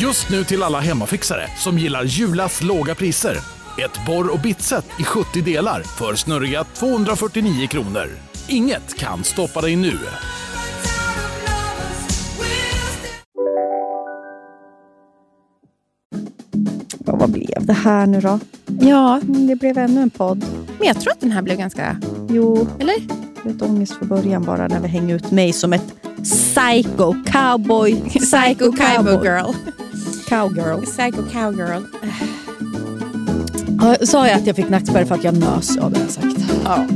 Just nu till alla hemmafixare som gillar Julas låga priser. Ett borr och bitset i 70 delar för snurriga 249 kronor. Inget kan stoppa dig nu. Ja, vad blev det här nu då? Ja, Det blev ännu en podd. men jag tror att den här blev ganska... Jo, Eller? lite ångest för början bara när vi hänger ut mig som ett psycho cowboy. Psycho cowboy girl. Cowgirl. Psycho cowgirl. Ja, Sa jag att jag fick nackspärr för att jag nös? Ja, det jag sagt. Ja.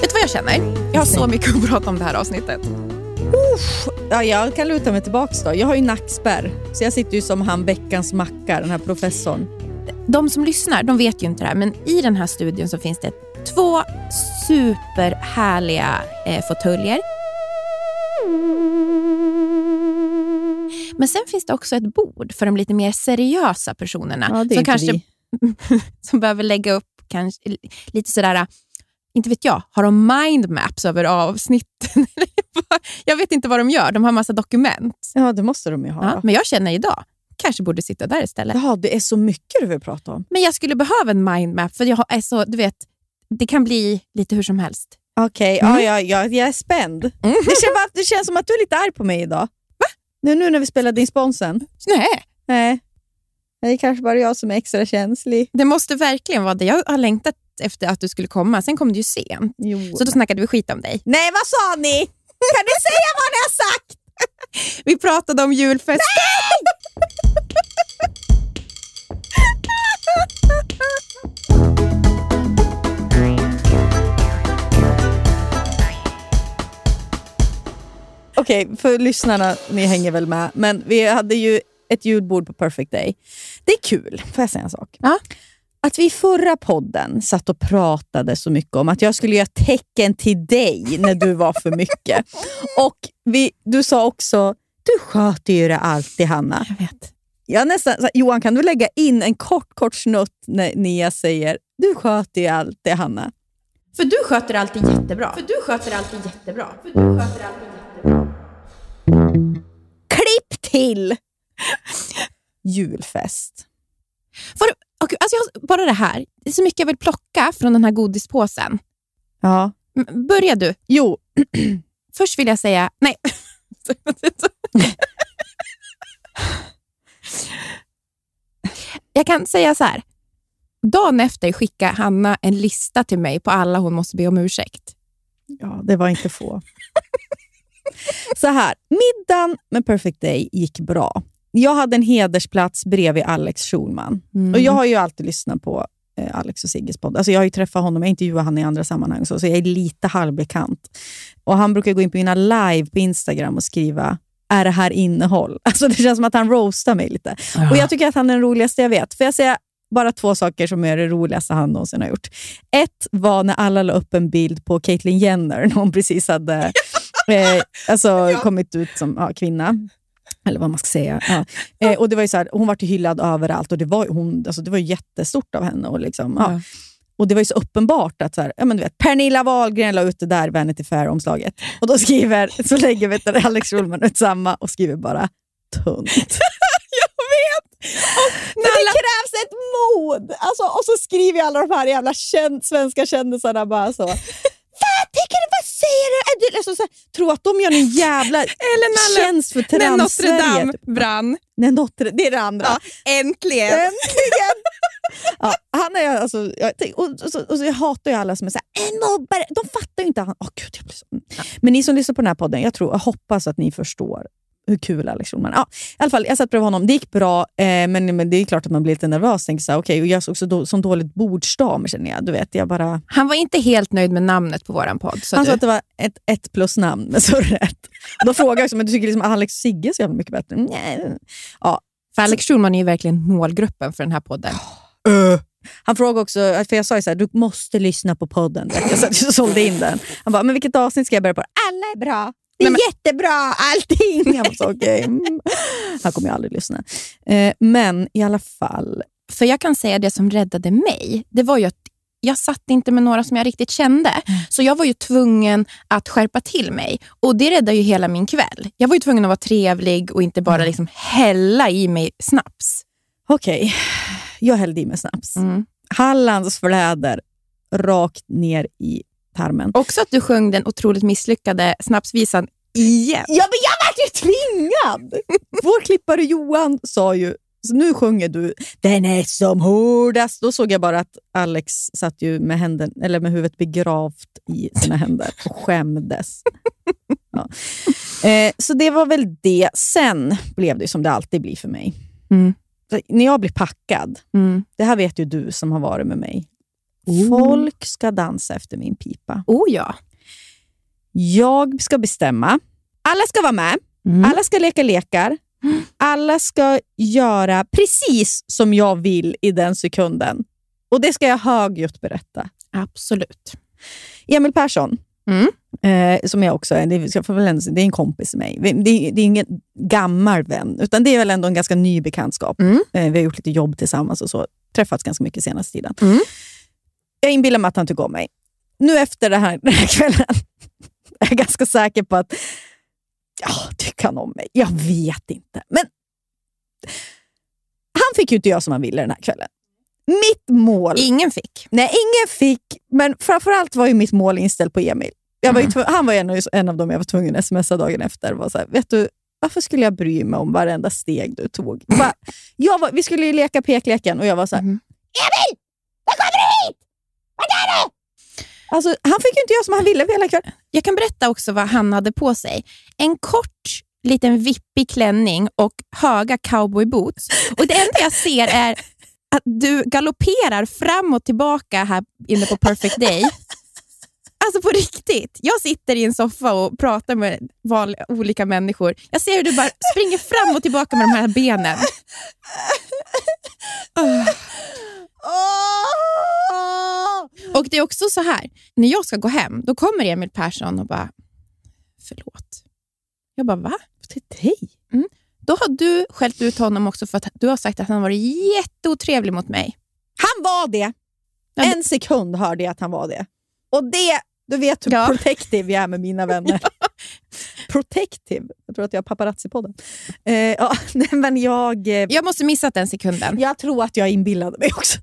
Vet du vad jag känner? Jag har så mycket att prata om det här avsnittet. Ja, jag kan luta mig tillbaka då. Jag har ju nackspärr. Så jag sitter ju som han veckans macka, den här professorn. De som lyssnar de vet ju inte det här, men i den här studion så finns det två superhärliga eh, fåtöljer. Men sen finns det också ett bord för de lite mer seriösa personerna. Ja, som kanske som behöver lägga upp kanske, lite sådär, inte vet jag, har de mindmaps över avsnitten? jag vet inte vad de gör. De har massa dokument. Ja, det måste de ju ha. Ja, men jag känner idag, kanske borde sitta där istället. Jaha, det är så mycket du vill prata om. Men jag skulle behöva en mindmap, för jag är så, du vet, det kan bli lite hur som helst. Okej, Mm. ja, ja, ja, jag är spänd. Det, känns det känns som att du är lite arg på mig idag. Va? Nu, nu när vi spelade in sponsen. Nej, Nej. Det är kanske bara jag som är extra känslig. det måste verkligen vara det. Jag har längtat efter att du skulle komma, sen kom du ju sent. Jo. Så då snackade vi skit om dig. Nej, vad sa ni? Kan ni säga vad ni har sagt? Vi pratade om julfest. Okej, för lyssnarna, ni hänger väl med, men vi hade ju ett julbord på Perfect Day. Det är kul, får jag säga en sak? Ja. Att vi i förra podden satt och pratade så mycket om att jag skulle göra tecken till dig när du var för mycket. Och vi, du sa också, du sköter ju det alltid Hanna. Jag vet. Jag nästan, Johan, kan du lägga in en kort, kort snutt när Nia säger, du sköter ju alltid Hanna. För du sköter alltid jättebra. För du sköter alltid jättebra. För du sköter alltid jättebra. Klipp till! Julfest. För, okay, alltså jag, bara det här. Det är så mycket jag vill plocka från den här godispåsen. Ja. Börja du. Jo, Först vill jag säga... Nej. jag kan säga så här. Dagen efter skickade Hanna en lista till mig på alla hon måste be om ursäkt. Ja, det var inte få. Så här, middagen med Perfect Day gick bra. Jag hade en hedersplats bredvid Alex Schulman. Och jag har ju alltid lyssnat på eh, Alex och Sigges podd. Alltså jag har ju träffat honom, jag intervjuar honom i andra sammanhang, så, så jag är lite halvbekant. Och Han brukar gå in på mina live på Instagram och skriva är det här innehåll? Alltså Det känns som att han roastar mig lite. Och Jag tycker att han är den roligaste jag vet. Får jag säga bara två saker som är det roligaste han någonsin har gjort. Ett var när alla la upp en bild på Caitlyn Jenner när hon precis hade eh, alltså, kommit ut som ja, kvinna. Eller vad man ska säga. Ja. Eh, och det var ju så här, hon var hyllad överallt och det var, hon, alltså, det var jättestort av henne. Och, liksom, ja. Och Det var ju så uppenbart att så här, ja, men du vet, Pernilla Wahlgren la ut det där Vanity Fair-omslaget. Och då skriver, så lägger vet du, Alex Schulman ut samma och skriver bara tunt. Men det krävs ett mod! Alltså, och så skriver alla de här jävla känd, svenska kändisarna bara så. Vad tycker du? Vad säger du? Alltså, så här, tro att de gör en jävla Eller när, tjänst för när Notre. Dame brann. Nej, Notre, det är det andra. Ja, äntligen! Äntligen! ja, han är alltså, jag, och, och, så, och jag hatar ju alla som är så här, en mobbare. De fattar ju inte. Han, åh, Gud, jag blir så, Men ni som lyssnar på den här podden, jag, tror, jag hoppas att ni förstår hur kul Alex Schulman ja, I alla fall, jag satt bredvid honom. Det gick bra, eh, men, men det är klart att man blir lite nervös. Tänker så här, okay, och jag är också då, som dåligt bordsdam känner jag. Du vet, jag bara... Han var inte helt nöjd med namnet på vår podd. Han du... sa att det var ett ett plus namn med surret. Då frågade jag också, men du tycker liksom Alex och Sigge är så jävla mycket bättre? Nej. Ja. För Alex Schulman är ju verkligen målgruppen för den här podden. Uh. Han frågade också, för jag sa ju så här, du måste lyssna på podden. Jag sålde in den. Han bara, men vilket avsnitt ska jag börja på? Alla är bra. Det är Nej, men... jättebra, allting! Jag bara, okay. Mm. Han kommer ju aldrig lyssna. Eh, men i alla fall. För jag kan säga det som räddade mig, det var ju att jag satt inte med några som jag riktigt kände. Mm. Så jag var ju tvungen att skärpa till mig. Och Det räddade ju hela min kväll. Jag var ju tvungen att vara trevlig och inte bara mm. liksom hälla i mig snaps. Okej, okay. jag hällde i mig snaps. Mm. Hallands fläder rakt ner i tarmen. Också att du sjöng den otroligt misslyckade snapsvisan igen. Ja, men jag vart ju tvingad! Vår klippare Johan sa ju så nu sjunger du “Den är som hårdast”. Då såg jag bara att Alex satt ju med, händen, eller med huvudet begravt i sina händer och skämdes. Ja. Eh, så det var väl det. Sen blev det som det alltid blir för mig. Mm. När jag blir packad, mm. det här vet ju du som har varit med mig. Oh. Folk ska dansa efter min pipa. Oh ja. Jag ska bestämma. Alla ska vara med. Mm. Alla ska leka lekar. Alla ska göra precis som jag vill i den sekunden. Och det ska jag högljutt berätta. Absolut. Emil Persson, mm. eh, som jag också är, det är, det är en kompis med mig. Det är, det är ingen gammal vän, utan det är väl ändå en ganska ny bekantskap. Mm. Eh, vi har gjort lite jobb tillsammans och så. Träffats ganska mycket senaste tiden. Jag inbillar mig att han tycker om mig. Nu efter den här, den här kvällen är jag ganska säker på att Ja, tycker han om mig? Jag vet inte. Men han fick ju inte göra som han ville den här kvällen. Mitt mål... Ingen fick. Nej, ingen fick. Men framförallt var ju mitt mål inställt på Emil. Jag var mm. han var en, en av dem jag var tvungen att smsa dagen efter. Var så här, vet du, varför skulle jag bry mig om varenda steg du tog? Bara, jag var, vi skulle ju leka pekleken och jag var så här, mm. Emil! När kommer du Vart är du? Alltså, han fick ju inte göra som han ville hela kvällen. Jag kan berätta också vad han hade på sig. En kort liten vippig klänning och höga cowboyboots. Och det enda jag ser är att du galopperar fram och tillbaka här inne på Perfect Day. Alltså på riktigt. Jag sitter i en soffa och pratar med olika människor. Jag ser hur du bara springer fram och tillbaka med de här benen. Uh. Och det är också så här, när jag ska gå hem, då kommer Emil Persson och bara, förlåt. Jag bara, va? Till dig? Mm. Då har du skällt ut honom också för att du har sagt att han varit jätteotrevlig mot mig. Han var det! En sekund hörde jag att han var det. Och det, du vet hur ja. protective jag är med mina vänner. protective. Jag tror att jag har paparazzi-podden. Eh, ja, men jag, eh, jag måste missat den sekunden. Jag tror att jag inbillade mig också.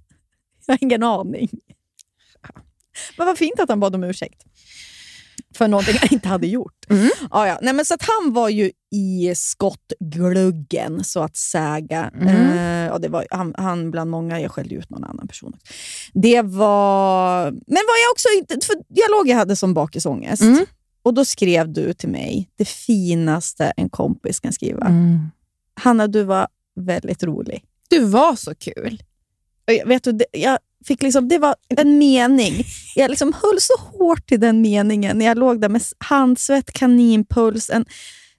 Jag har ingen aning. Men vad fint att han bad om ursäkt för någonting han inte hade gjort. Mm. Ja, ja. Nej, men så att han var ju i skottgluggen, så att säga. Mm. Eh, det var, han, han bland många, jag skällde ut någon annan person. Det var... Men var jag också inte... För jag låg jag hade som bakisångest. Mm. Och då skrev du till mig det finaste en kompis kan skriva. Mm. Hanna, du var väldigt rolig. Du var så kul. Jag, vet du, jag fick liksom, det var en mening. Jag liksom höll så hårt i den meningen när jag låg där med handsvett, kaninpuls, en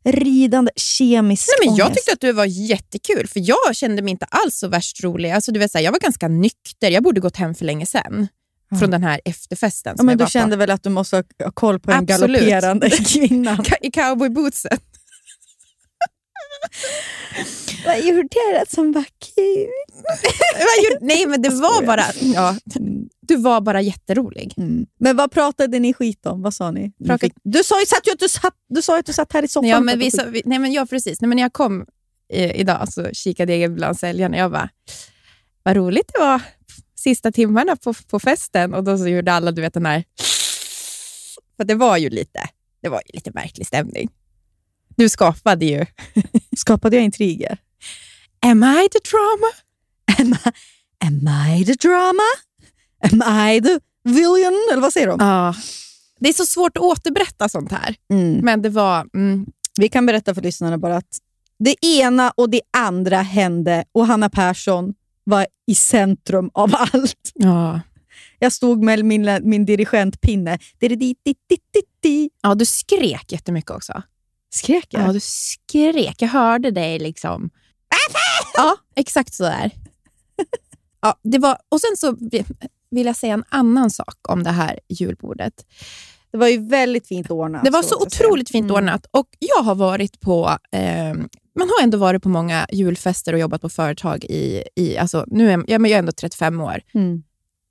ridande kemisk Nej, men Jag tyckte att du var jättekul, för jag kände mig inte alls så värst rolig. Alltså, du vet, så här, jag var ganska nykter. Jag borde gått hem för länge sedan. Från den här efterfesten. Ja, men du kände på. väl att du måste ha koll på den galopperande kvinnan? I cowboybootsen. Vad gjorde jag som var kul? Nej, men det var bara... Ja, du var bara jätterolig. Mm. Men vad pratade ni skit om? Vad sa ni? Fick, du sa ju att du satt, du sa att du satt här i soffan. Ja, men vi, sa, vi, nej, men ja, precis. Nej, men när jag kom eh, idag så kikade jag bland säljarna. Jag bara, vad roligt det var sista timmarna på, på festen. Och då så gjorde alla du vet, den här... För det var ju lite, det var ju lite märklig stämning. Du skapade ju... skapade jag intriger? Am I the drama? Am I, am I the drama? Am I the villain? Eller vad säger de? Ja. Det är så svårt att återberätta sånt här. Mm. Men det var... Mm, Vi kan berätta för lyssnarna bara att det ena och det andra hände och Hanna Persson var i centrum av allt. Ja. Jag stod med min, min dirigentpinne. Ja, du skrek jättemycket också. Skrek jag? Ja, du skrek. Jag hörde dig liksom. Ja, exakt så där. Ja, det var, och sen så vill jag säga en annan sak om det här julbordet. Det var ju väldigt fint ordnat. Det var så så otroligt fint Mm. ordnat och jag har varit på eh, man har ändå varit på många julfester och jobbat på företag i, i alltså, nu är ja, men jag är ändå 35 år. Mm.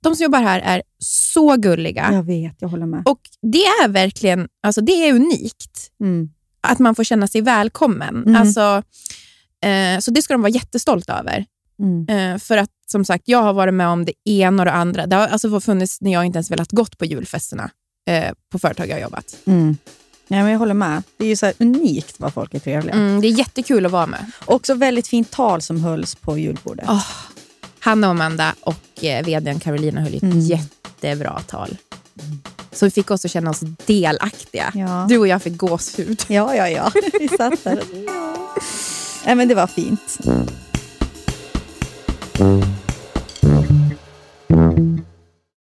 De som jobbar här är så gulliga Jag vet, jag håller med. och det är verkligen alltså, det är unikt Mm. Att man får känna sig välkommen. Mm. Alltså, eh, så det ska de vara jättestolta över. Mm. Eh, för att som sagt, jag har varit med om det ena och det andra. Det har alltså funnits när jag inte ens velat gått på julfesterna eh, på företag jag har jobbat. Mm. Ja, men jag håller med. Det är ju så unikt vad folk är trevliga. Mm, det är jättekul att vara med. Också väldigt fint tal som hölls på julbordet. Oh, Hanna och Amanda och eh, vdn Carolina höll ett Mm. jättebra tal. Så vi fick oss att känna oss delaktiga. Ja. Du och jag fick gåshud. Ja, ja, ja. Vi satt där. Ja. Nej, men det var fint.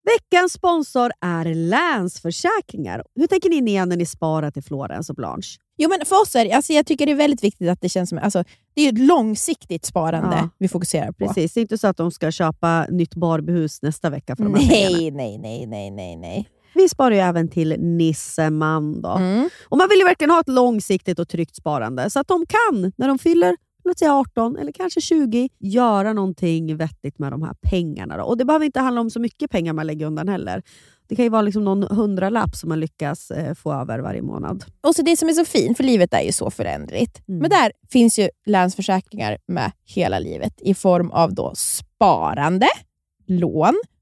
Veckans sponsor är Länsförsäkringar. Hur tänker ni ner när ni sparar till Florens och Blanche? Jo, men för oss är det, alltså jag tycker det är väldigt viktigt att det känns som alltså, det är ett långsiktigt sparande Ja. vi fokuserar på. Precis, det är inte så att de ska köpa nytt Barbiehus nästa vecka för de här pengarna. Nej, nej, nej, nej, nej, nej. Vi sparar ju även till Nisseman. Då. Mm. Och man vill ju verkligen ha ett långsiktigt och tryggt sparande så att de kan, när de fyller låt säga 18 eller kanske 20, göra någonting vettigt med de här pengarna. Då. Och Det behöver inte handla om så mycket pengar man lägger undan heller. Det kan ju vara liksom någon hundralapp som man lyckas eh, få över varje månad. Och så det som är så fint, för livet är ju så föränderligt. Mm. Men där finns ju Länsförsäkringar med hela livet i form av då sparande, lån,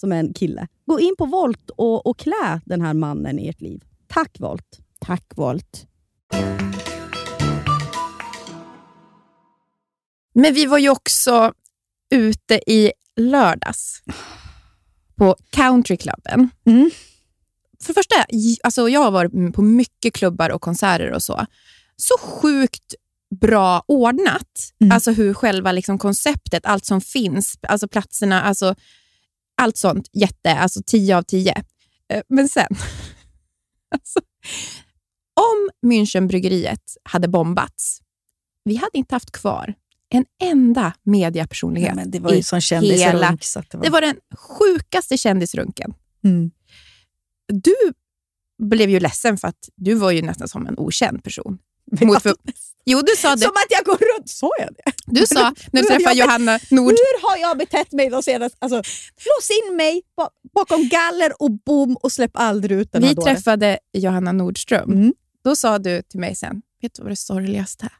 som är en kille. Gå in på Volt och, och klä den här mannen i ert liv. Tack Volt! Tack Volt. Men vi var ju också ute i lördags på countryklubben. Mm. För det första, alltså jag har varit på mycket klubbar och konserter och så. Så sjukt bra ordnat. Mm. Alltså hur själva liksom konceptet, allt som finns, alltså platserna, alltså allt sånt. Jätte, alltså 10 av 10. Eh, Men sen, alltså, om Münchenbryggeriet hade bombats, vi hade inte haft kvar en enda mediapersonlighet. men det var ju som kändisrunk. hela- så det var... Det var den sjukaste kändisrunken. Mm. Du blev ju ledsen för att du var ju nästan som en okänd person. Mot för, jo, du sa det. Som att jag går runt, sa jag det? Du sa när du träffade Johanna Nord... Hur har jag betett mig de senaste... Alltså, lås in mig ba- bakom galler och bom och släpp aldrig ut den Vi träffade Johanna Nordström. Mm. Då sa du till mig sen, vet du vad det sorgligaste är?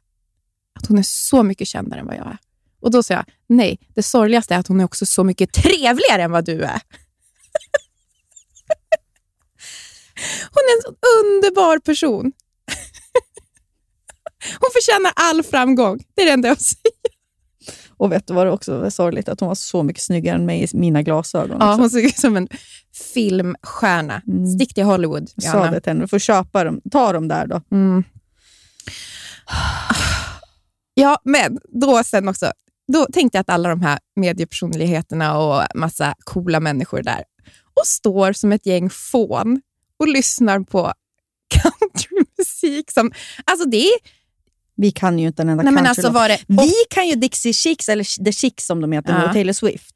att hon är så mycket kändare än vad jag är. Och då sa jag, nej, det sorgligaste är att hon är också så mycket trevligare än vad du är. Hon är en så underbar person. Hon förtjänar all framgång. Det är det enda jag säger. Och vet du vad det också var sorgligt? Att hon var så mycket snyggare än mig i mina glasögon. Ja, också. hon ser ut som en filmstjärna. Mm. Stick till Hollywood, Jag sa det till henne. Du får köpa dem. Ta dem där då. Mm. Ja, men då sen också, då tänkte jag att alla de här mediepersonligheterna och massa coola människor där och står som ett gäng fån och lyssnar på countrymusik. Som, alltså det är, Vi kan ju inte en enda nej men countrylåt. alltså var det, Vi kan ju Dixie Chicks, eller The Chicks som de heter nu, Ja. och Taylor Swift.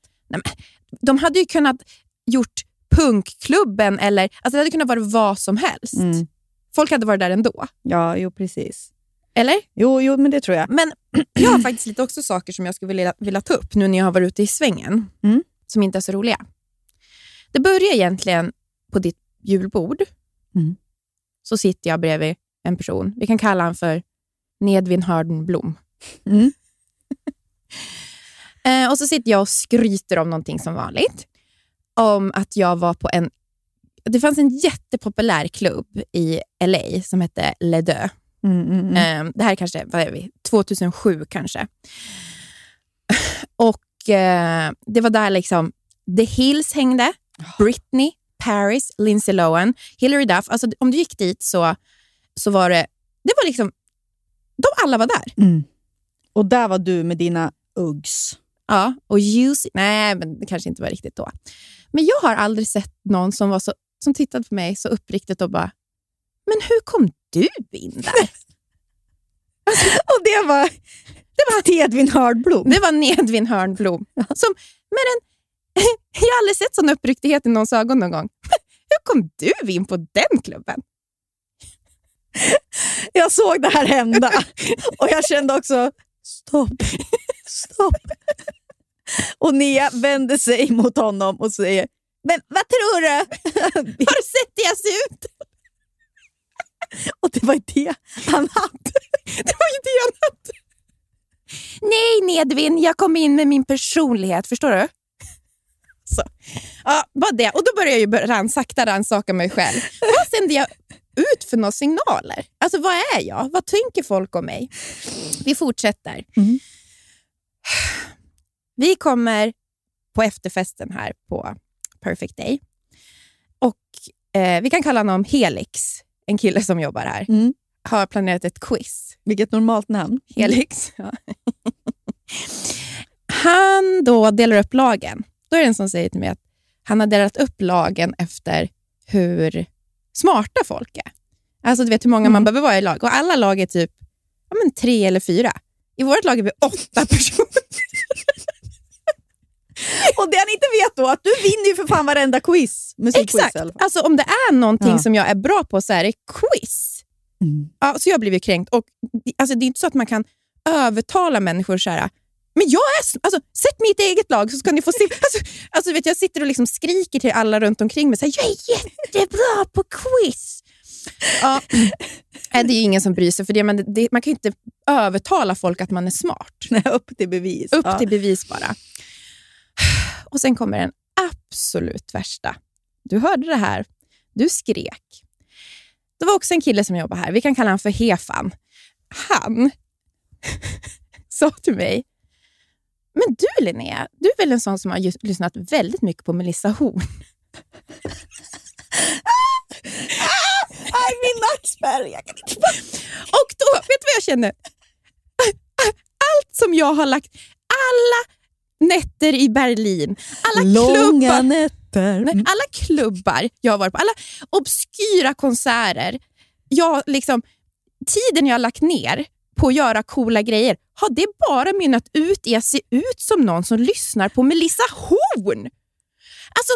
de hade ju kunnat gjort punkklubben eller alltså det hade kunnat vara vad som helst. Mm. Folk hade varit där ändå. Ja, jo precis. Eller? Jo, jo, men det tror jag. Men jag har faktiskt lite också saker som jag skulle vilja, vilja ta upp nu när jag har varit ute i svängen, Mm. som inte är så roliga. Det börjar egentligen på ditt julbord. Mm. Så sitter jag bredvid en person. Vi kan kalla honom för Nedvin Hardenblom. Mm. Eh, och så sitter jag och skryter om någonting som vanligt. Om att jag var på en... Det fanns en jättepopulär klubb i LA som hette Le Deux. Mm, mm, mm. Eh, det här är kanske, vad är vi, 2007 kanske. Och eh, Det var där liksom The Hills hängde, Britney, Paris, Lindsay Lohan, Hilary Duff. Alltså, om du gick dit så, så var det, det var liksom, de alla var där. Mm. Och där var du med dina Uggs. Ja, och Juicy, nej men det kanske inte var riktigt då. Men jag har aldrig sett någon som, var så, som tittade på mig så uppriktigt och bara, men hur kom du in där? Och det var, det var Tedvin Hardblom. Det var Nedvin Hörnblom. Som med en, jag har aldrig sett sån uppriktighet i någons ögon någon gång. Hur kom du in på den klubben? Jag såg det här hända och jag kände också, stopp, stopp. Och Nia vände sig mot honom och säger, men vad tror du? Har du sett det jag ser ut? Och det var det han hade. Det var ju det han hade. Nej, Nedvin, jag kom in med min personlighet. Förstår du? Så. Ja, bara det. Och då började jag ju bör- ran, sakta rannsaka mig själv. Vad sänder jag ut för några signaler? Alltså, vad är jag? Vad tänker folk om mig? Vi fortsätter. Mm. Vi kommer på efterfesten här på Perfect Day. Och eh, Vi kan kalla honom Helix, en kille som jobbar här. Mm. Har planerat ett quiz. Vilket normalt namn. Helix. Ja. Han då delar upp lagen. Då är det en som säger till mig att han har delat upp lagen efter hur smarta folk är. Alltså du vet hur många man Mm. behöver vara i lag. Och alla lag är typ ja, men tre eller fyra. I vårt lag är vi åtta personer. Och det han inte vet då, att du vinner ju för fan varenda quiz. Musikquiz Exakt. fall. Alltså om det är någonting Ja. som jag är bra på så är det quiz. Mm. Ja, så jag har blivit kränkt. Och, alltså, det är inte så att man kan övertala människor så här. Men jag är... Alltså, sätt mig i ett eget lag så ska ni få se. Alltså, alltså, vet, jag sitter och liksom skriker till alla runt omkring mig. Så här, jag är jättebra på quiz. Ja, det är ingen som bryr sig. För det, men det, man kan inte övertala folk att man är smart. Nej, upp till bevis. Upp Ja. till bevis bara. Och sen kommer den absolut värsta. Du hörde det här. Du skrek. Det var också en kille som jobbar här. Vi kan kalla honom för Hefan. Han sa till mig, men du Linnea, du är väl en sån som har lyssnat väldigt mycket på Melissa Horn? Aj, min nackspärr! Och då, vet du vad jag kände? Allt som jag har lagt, alla nätter i Berlin, alla klubbar, Långa nätter. Nej, alla klubbar jag har varit på, alla obskyra konserter. Jag, liksom, tiden jag har lagt ner på att göra coola grejer, har det bara mynnat ut i att se ut som någon som lyssnar på Melissa Horn? Alltså,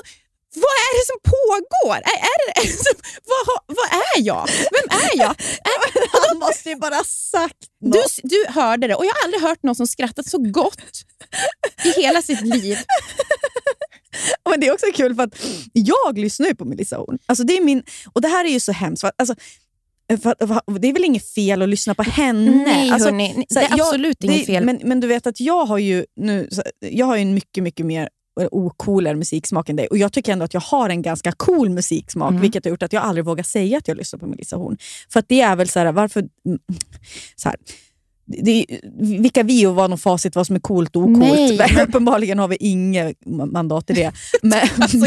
vad är det som pågår? Är, är det, alltså, vad, vad är jag? Vem är jag? Är, Han måste ju bara ha sagt du, något. du hörde det och jag har aldrig hört någon som skrattat så gott i hela sitt liv. Men det är också kul för att jag lyssnar ju på Melissa Horn. Alltså det, är min, och det här är ju så hemskt. Alltså, det är väl inget fel att lyssna på henne? Nej, Alltså, hörni, det är jag- absolut det- inget fel. Men, men du vet att jag har ju nu, jag har ju en mycket, mycket mer eh, ocoolare musiksmak än dig. Och jag tycker ändå att jag har en ganska cool musiksmak, Mm. vilket har gjort att jag aldrig vågar säga att jag lyssnar på Melissa Horn. För att det är väl så här, varför... mm, Så här, det, vilka vi och vad någon facit vad som är coolt och ocoolt. Men Uppenbarligen har vi inget mandat i det. Men, Alltså,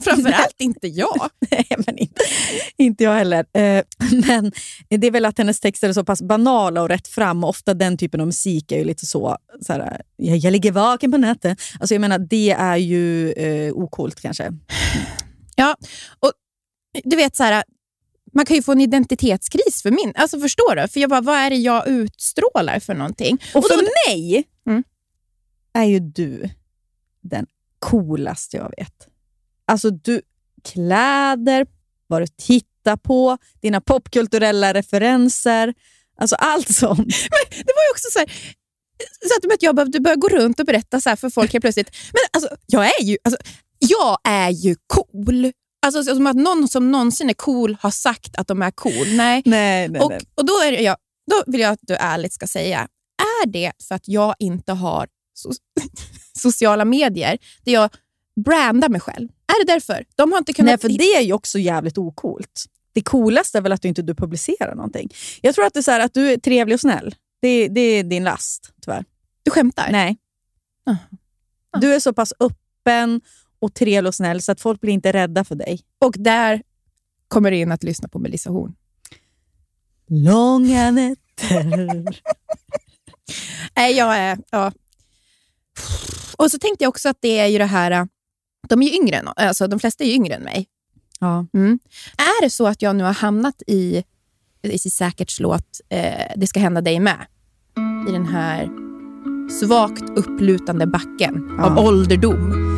framförallt inte jag. Nej, men inte, inte jag heller. Eh, Men det är väl att hennes texter är så pass banala och rätt fram. Och ofta den typen av musik är ju lite så, så här, jag, jag ligger vaken på nätet. Alltså jag menar, det är ju eh, ocoolt kanske. Ja, och du vet så här, man kan ju få en identitetskris för min. Alltså förstår du? För jag bara, vad är det jag utstrålar för någonting? Och då- för mig Mm. är ju du den coolaste jag vet. Alltså du, kläder, vad du tittar på, dina popkulturella referenser. Alltså allt sånt. Det var ju också så här, så att, jag behövde börja gå runt och berätta så här för folk helt plötsligt. Men alltså, jag är ju, alltså, jag är ju cool. Alltså, som att någon som någonsin är cool har sagt att de är cool. Nej. Nej, nej, Och, nej. och då, är jag, då vill jag att du ärligt ska säga, är det för att jag inte har so sociala medier där jag brandar mig själv? Är det därför? De har inte kunnat... Nej, för det är ju också jävligt ocoolt. Det coolaste är väl att du inte du publicerar någonting. Jag tror att det är så här, att du är trevlig och snäll. Det, det är din last, tyvärr. Du skämtar? Nej. Ah. Ah. Du är så pass öppen och trevlig och snäll så att folk blir inte rädda för dig. Och där kommer det in att lyssna på Melissa Horn. Långa nätter. Nej, jag är... Ja. Och så tänkte jag också att det är ju det här... äh, De är ju yngre, än- alltså de flesta är ju yngre än mig. ja. Mm. Är det så att jag nu har hamnat i, i Säkerts låt eh, Det ska hända dig med, i den här svagt upplutande backen av Ja. ålderdom.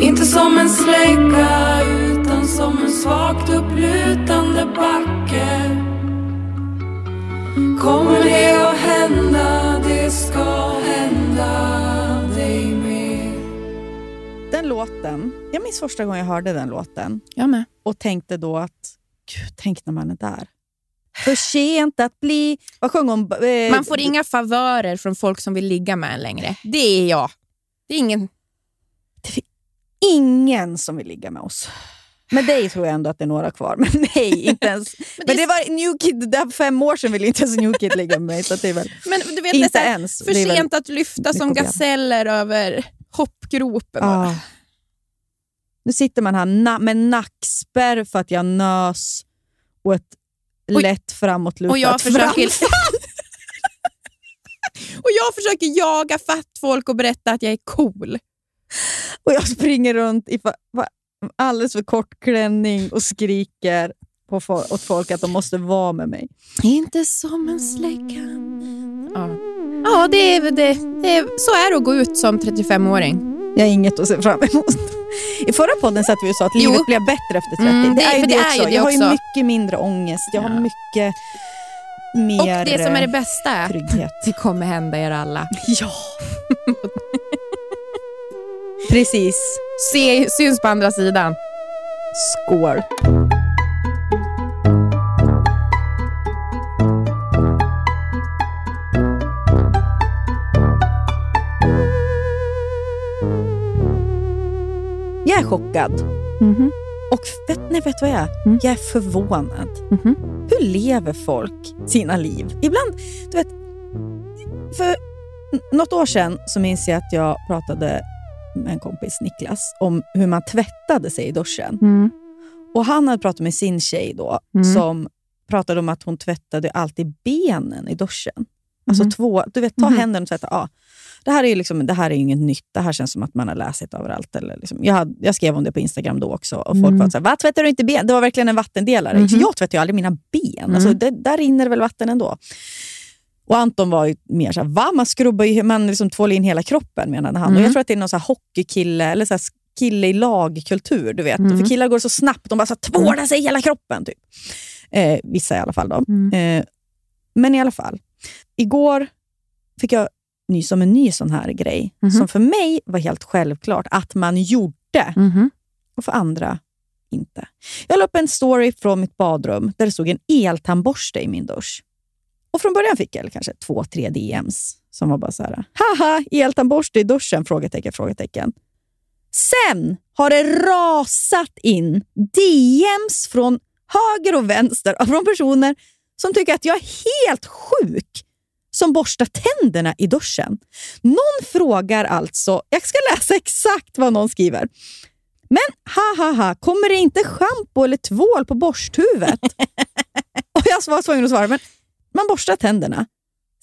Inte som en slägga utan som en svagt upplutande backe Kommer det att hända, det ska hända dig med Den låten, jag minns första gången jag hörde den låten Jag med. och tänkte då att, gud, tänk när man är där. För sent att bli... Vad sjöng hon? Eh, Man får inga favörer från folk som vill ligga med en längre. Det är jag. Det är ingen... ingen som vill ligga med oss. Med dig tror jag ändå att det är några kvar, men nej, inte ens. men, det är- det var New Kid, det för fem år sedan ville inte ens New Kid ligga med mig. Så det är väl Men du vet, inte det är ens. för det sent att lyfta som gaseller över hoppgropen. ah. Nu sitter man här na med nackspärr för att jag nös och ett Och- lätt framåtlutat och jag försöker-. Och jag försöker jaga fatt folk och berätta att jag är cool. Och jag springer runt i alldeles för kort klänning och skriker på fo- åt folk att de måste vara med mig. Inte som en slägga. Ja, ja det är, det, det så är det att gå ut som 35-åring. Jag har inget att se fram emot. I förra podden satt vi och sa att Jo. livet blev bättre efter 30. Mm, det, det- är ju det, det är ju också. jag har ju också. mycket mindre ångest. Jag har Ja. mycket Och mer det som är det eh, bästa är det kommer hända er alla. Ja. Precis. Se, syns på andra sidan. Skål. Jag är chockad. Och vet, nej, vet vad jag är? Mm. Jag är förvånad. Mhm. Hur lever folk sina liv? Ibland, du vet, för något år sedan så minns jag att jag pratade med en kompis, Niklas, om hur man tvättade sig i duschen. Mm. Och Han hade pratat med sin tjej då, Mm. som pratade om att hon tvättade alltid benen i duschen. Alltså Mhm. två, du vet, ta Mhm. händerna och tvätta. Ja. Det här är liksom, det här är inget nytt. Det här känns som att man har läst det överallt. Eller liksom, jag, hade, jag skrev om det på Instagram då också och folk Mm. var så här, va tvättar du inte ben? Det var verkligen en vattendelare. Mhm. Jag tvättar ju aldrig mina ben. Mm. Alltså, det, där rinner det väl vatten ändå. Och Anton var ju mer såhär, va? Man skrubbar ju, man liksom tvålar in hela kroppen menade han. Och Mm. jag tror att det är någon så hockeykille, eller så kille i lagkultur. Du vet. Mm. För killar går så snabbt, de bara så tvålar sig i hela kroppen. Typ. Eh, vissa i alla fall. Då. Mm. Eh, men i alla fall, igår fick jag nys om en ny sån här grej, Mhm. som för mig var helt självklart att man gjorde, Mhm. och för andra inte. Jag la upp en story från mitt badrum där det stod en eltandborste i min dusch. Och Från början fick jag kanske två, tre DMs som var bara så här, haha, eltandborste i duschen? Frågetecken, frågetecken. Sen har det rasat in DMs från höger och vänster från personer som tycker att jag är helt sjuk som borstar tänderna i duschen. Någon frågar alltså, jag ska läsa exakt vad någon skriver. Men ha ha ha, kommer det inte schampo eller tvål på borsthuvudet? och jag var tvungen att svara, men man borstar tänderna.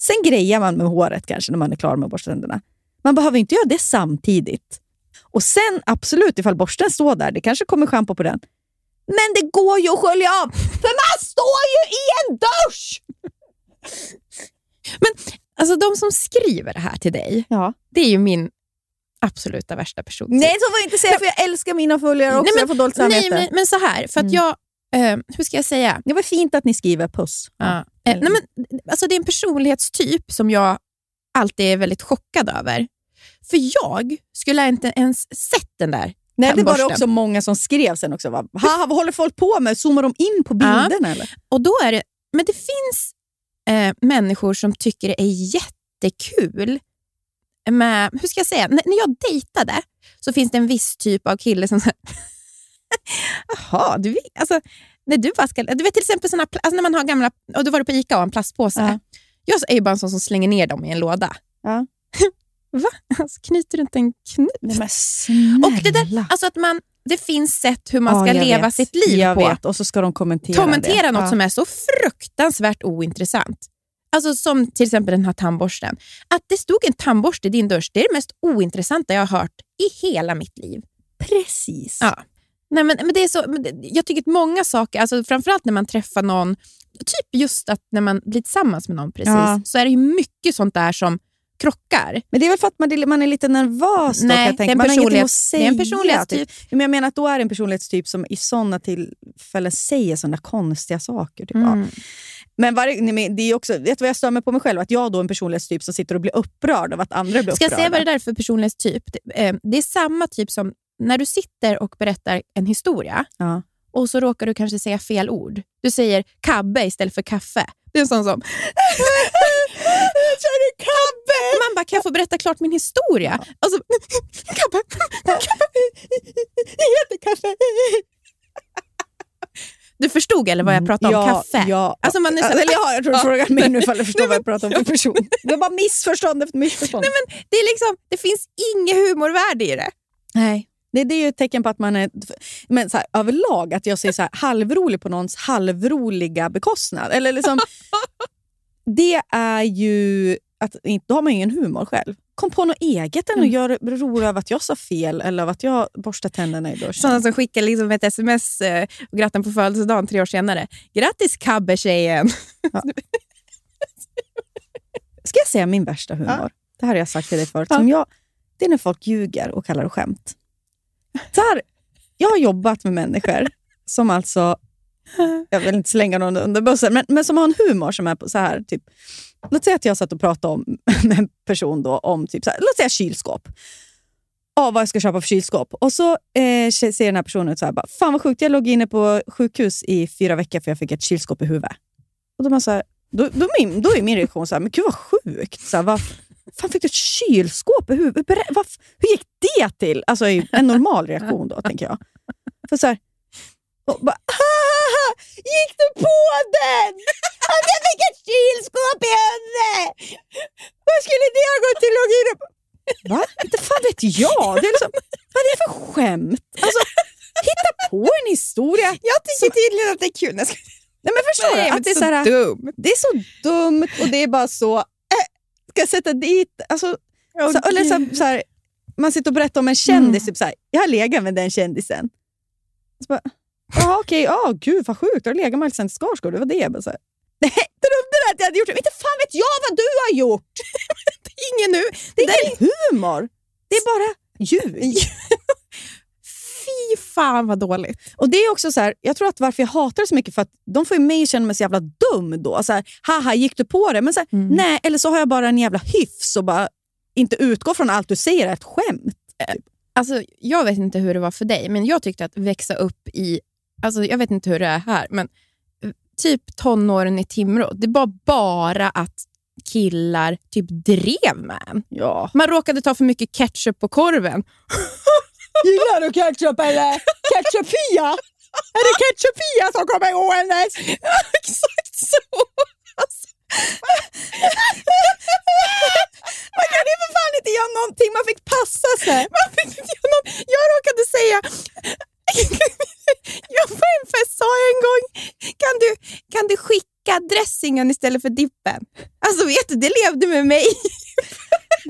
Sen grejar man med håret kanske när man är klar med att borsta tänderna. Man behöver inte göra det samtidigt. Och sen absolut, ifall borsten står där, det kanske kommer schampo på den. Men det går ju att skölja av, för man står ju i en dusch! Men alltså, de som skriver det här till dig, Ja. det är ju min absoluta värsta person. Nej, så får jag inte säga, för jag älskar mina följare också. Nej, men- jag får dåligt Nej, samvete. men, men så här, för att Mm. jag... Eh, hur ska jag säga? Det var fint att ni skriver puss. Ja. Eh, nej, men, alltså, det är en personlighetstyp som jag alltid är väldigt chockad över. För jag skulle inte ens sett den där Nej, det var det också många som skrev sen också. Va? Vad håller folk på med? Zoomar de in på Ja. bilderna? Eller? Och då är det, men det finns eh, människor som tycker det är jättekul med, hur ska jag säga, när, när jag dejtade så finns det en viss typ av kille som Jaha, du, alltså, när du ska, du vet till exempel såna, alltså när man har gamla, och du var på Ica och en plastpåse. Ja. Jag är ju bara en sån som slänger ner dem i en låda. Ja. Va? Alltså, knyter du inte en knut? Nej, men snälla. Och det, där, alltså att man, det finns sätt hur man Ja, ska leva vet. sitt liv jag på. Vet. Och så ska de kommentera, kommentera det. något Ja. som är så fruktansvärt ointressant. Alltså som till exempel den här tandborsten. Att det stod en tandborste i din dusch, det är det mest ointressanta jag har hört i hela mitt liv. Precis. Ja. Nej, men, men det är så, jag tycker att många saker, alltså framförallt när man träffar någon, typ just att när man blir tillsammans med någon precis, Ja. så är det ju mycket sånt där som krockar. Men det är väl för att man, man är lite nervös. Då, Nej, jag tänka. man har ingenting att säga. det är en personlighetstyp. Typ. Men jag menar att då är det en personlighetstyp som i sådana tillfällen säger sådana konstiga saker. Typ. Mm. Men varje, men det är också, vet du vad jag stör mig på mig själv? Att jag då är en personlighetstyp som sitter och blir upprörd av att andra blir Ska jag upprörda. säga vad det där är för personlighetstyp? Det, eh, det är samma typ som när du sitter och berättar en historia Ja. och så råkar du kanske säga fel ord. Du säger kabbe istället för kaffe. Det är en sån som... Man bara, kan jag få berätta klart min historia? Och så, kabbe, kabbe. Jättekaffe. Du förstod eller vad jag pratade om? ja, Kaffe? Ja. Alltså man är så- Eller ja, jag tror du Ja. frågar mig nu ifall du förstår Nej, vad jag pratar om för person. Det var bara missförstånd efter missförstånd. Nej, men det, är liksom, det finns inget humorvärde i det. Nej. Det, det är ju ett tecken på att man är men så här, överlag att jag ser så här, halvrolig på någons halvroliga bekostnad. Eller liksom, det är ju att då har man ju ingen humor själv. Kom på något eget än och Mm. gör rolig av att jag sa fel eller av att jag borstar tänderna i duschen. Sådana som skickar liksom ett sms eh, och grattar på födelsedagen tre år senare. Grattis kabbe-tjejen! Ska jag säga min värsta humor? Det här har jag sagt till dig förut. Ja. Som jag, det är när folk ljuger och kallar det skämt. Så här, jag har jobbat med människor som alltså, jag vill inte slänga någon under bussen, men, men som har en humor som är på så här, typ, låt säga att jag satt och pratade om, med en person då, om typ så här, låt säga kylskåp. Ja, vad jag ska köpa för kylskåp. Och så eh, säger den här personen så här, bara, fan vad sjukt, jag låg inne på sjukhus i fyra veckor för jag fick ett kylskåp i huvudet. Och då, är man så här, då, då, min, då är min reaktion så här, men gud vad sjukt. Så här, fan fick du ett kylskåp i huvudet? Vad, hur gick det till? Alltså en normal reaktion då, tänker jag. För så här, och bara, "Haha, gick du på den? Att jag fick ett kylskåp i huvudet! Vad skulle det ha gått till? På? Va? Inte fan vet jag. Det är liksom, vad är det för skämt? Alltså, hitta på en historia. Jag tycker tydligen att det är kul. Nej, men förstår du? Att det, är så här, dumt. det är så dumt och det är bara så... Ska jag sätta dit... Alltså, så, eller så, så här, man sitter och berättar om en kändis. Typ så här, jag har legat med den kändisen. Så bara, Jaha, okej. Ja, gud vad sjukt. Har du legat med Alexander Skarsgård? Det var det. Jag bara så här, Nej, trodde du att jag hade gjort det? Inte fan vet jag vad du har gjort! Ingen nu. Det är ingen humor. Det är bara ljug. Fan vad dåligt. Och det är också så här, Jag tror att varför jag hatar det så mycket för att de får ju mig att känna mig så jävla dum då. Så här, Haha, gick du på det? Men så här, Mm. nej, eller så har jag bara en jävla hyfs och bara inte utgår från allt du säger är ett skämt. Alltså, jag vet inte hur det var för dig, men jag tyckte att växa upp i alltså jag vet inte hur det är här, men eh, typ tonåren i Timrå, det var bara att killar typ drev med en. Ja. Man råkade ta för mycket ketchup på korven. Gillar du ketchup eller? Ketchup-Fia? Är det ketchup-Fia som kommer gåendes? Exakt så! Alltså, Man kan ju för fan inte göra någonting, man fick passa sig. man fick inte göra någon, jag råkade säga... jag på en fest sa jag en gång, kan du, kan du skicka dressingen istället för dippen? Alltså vet du, det levde med mig.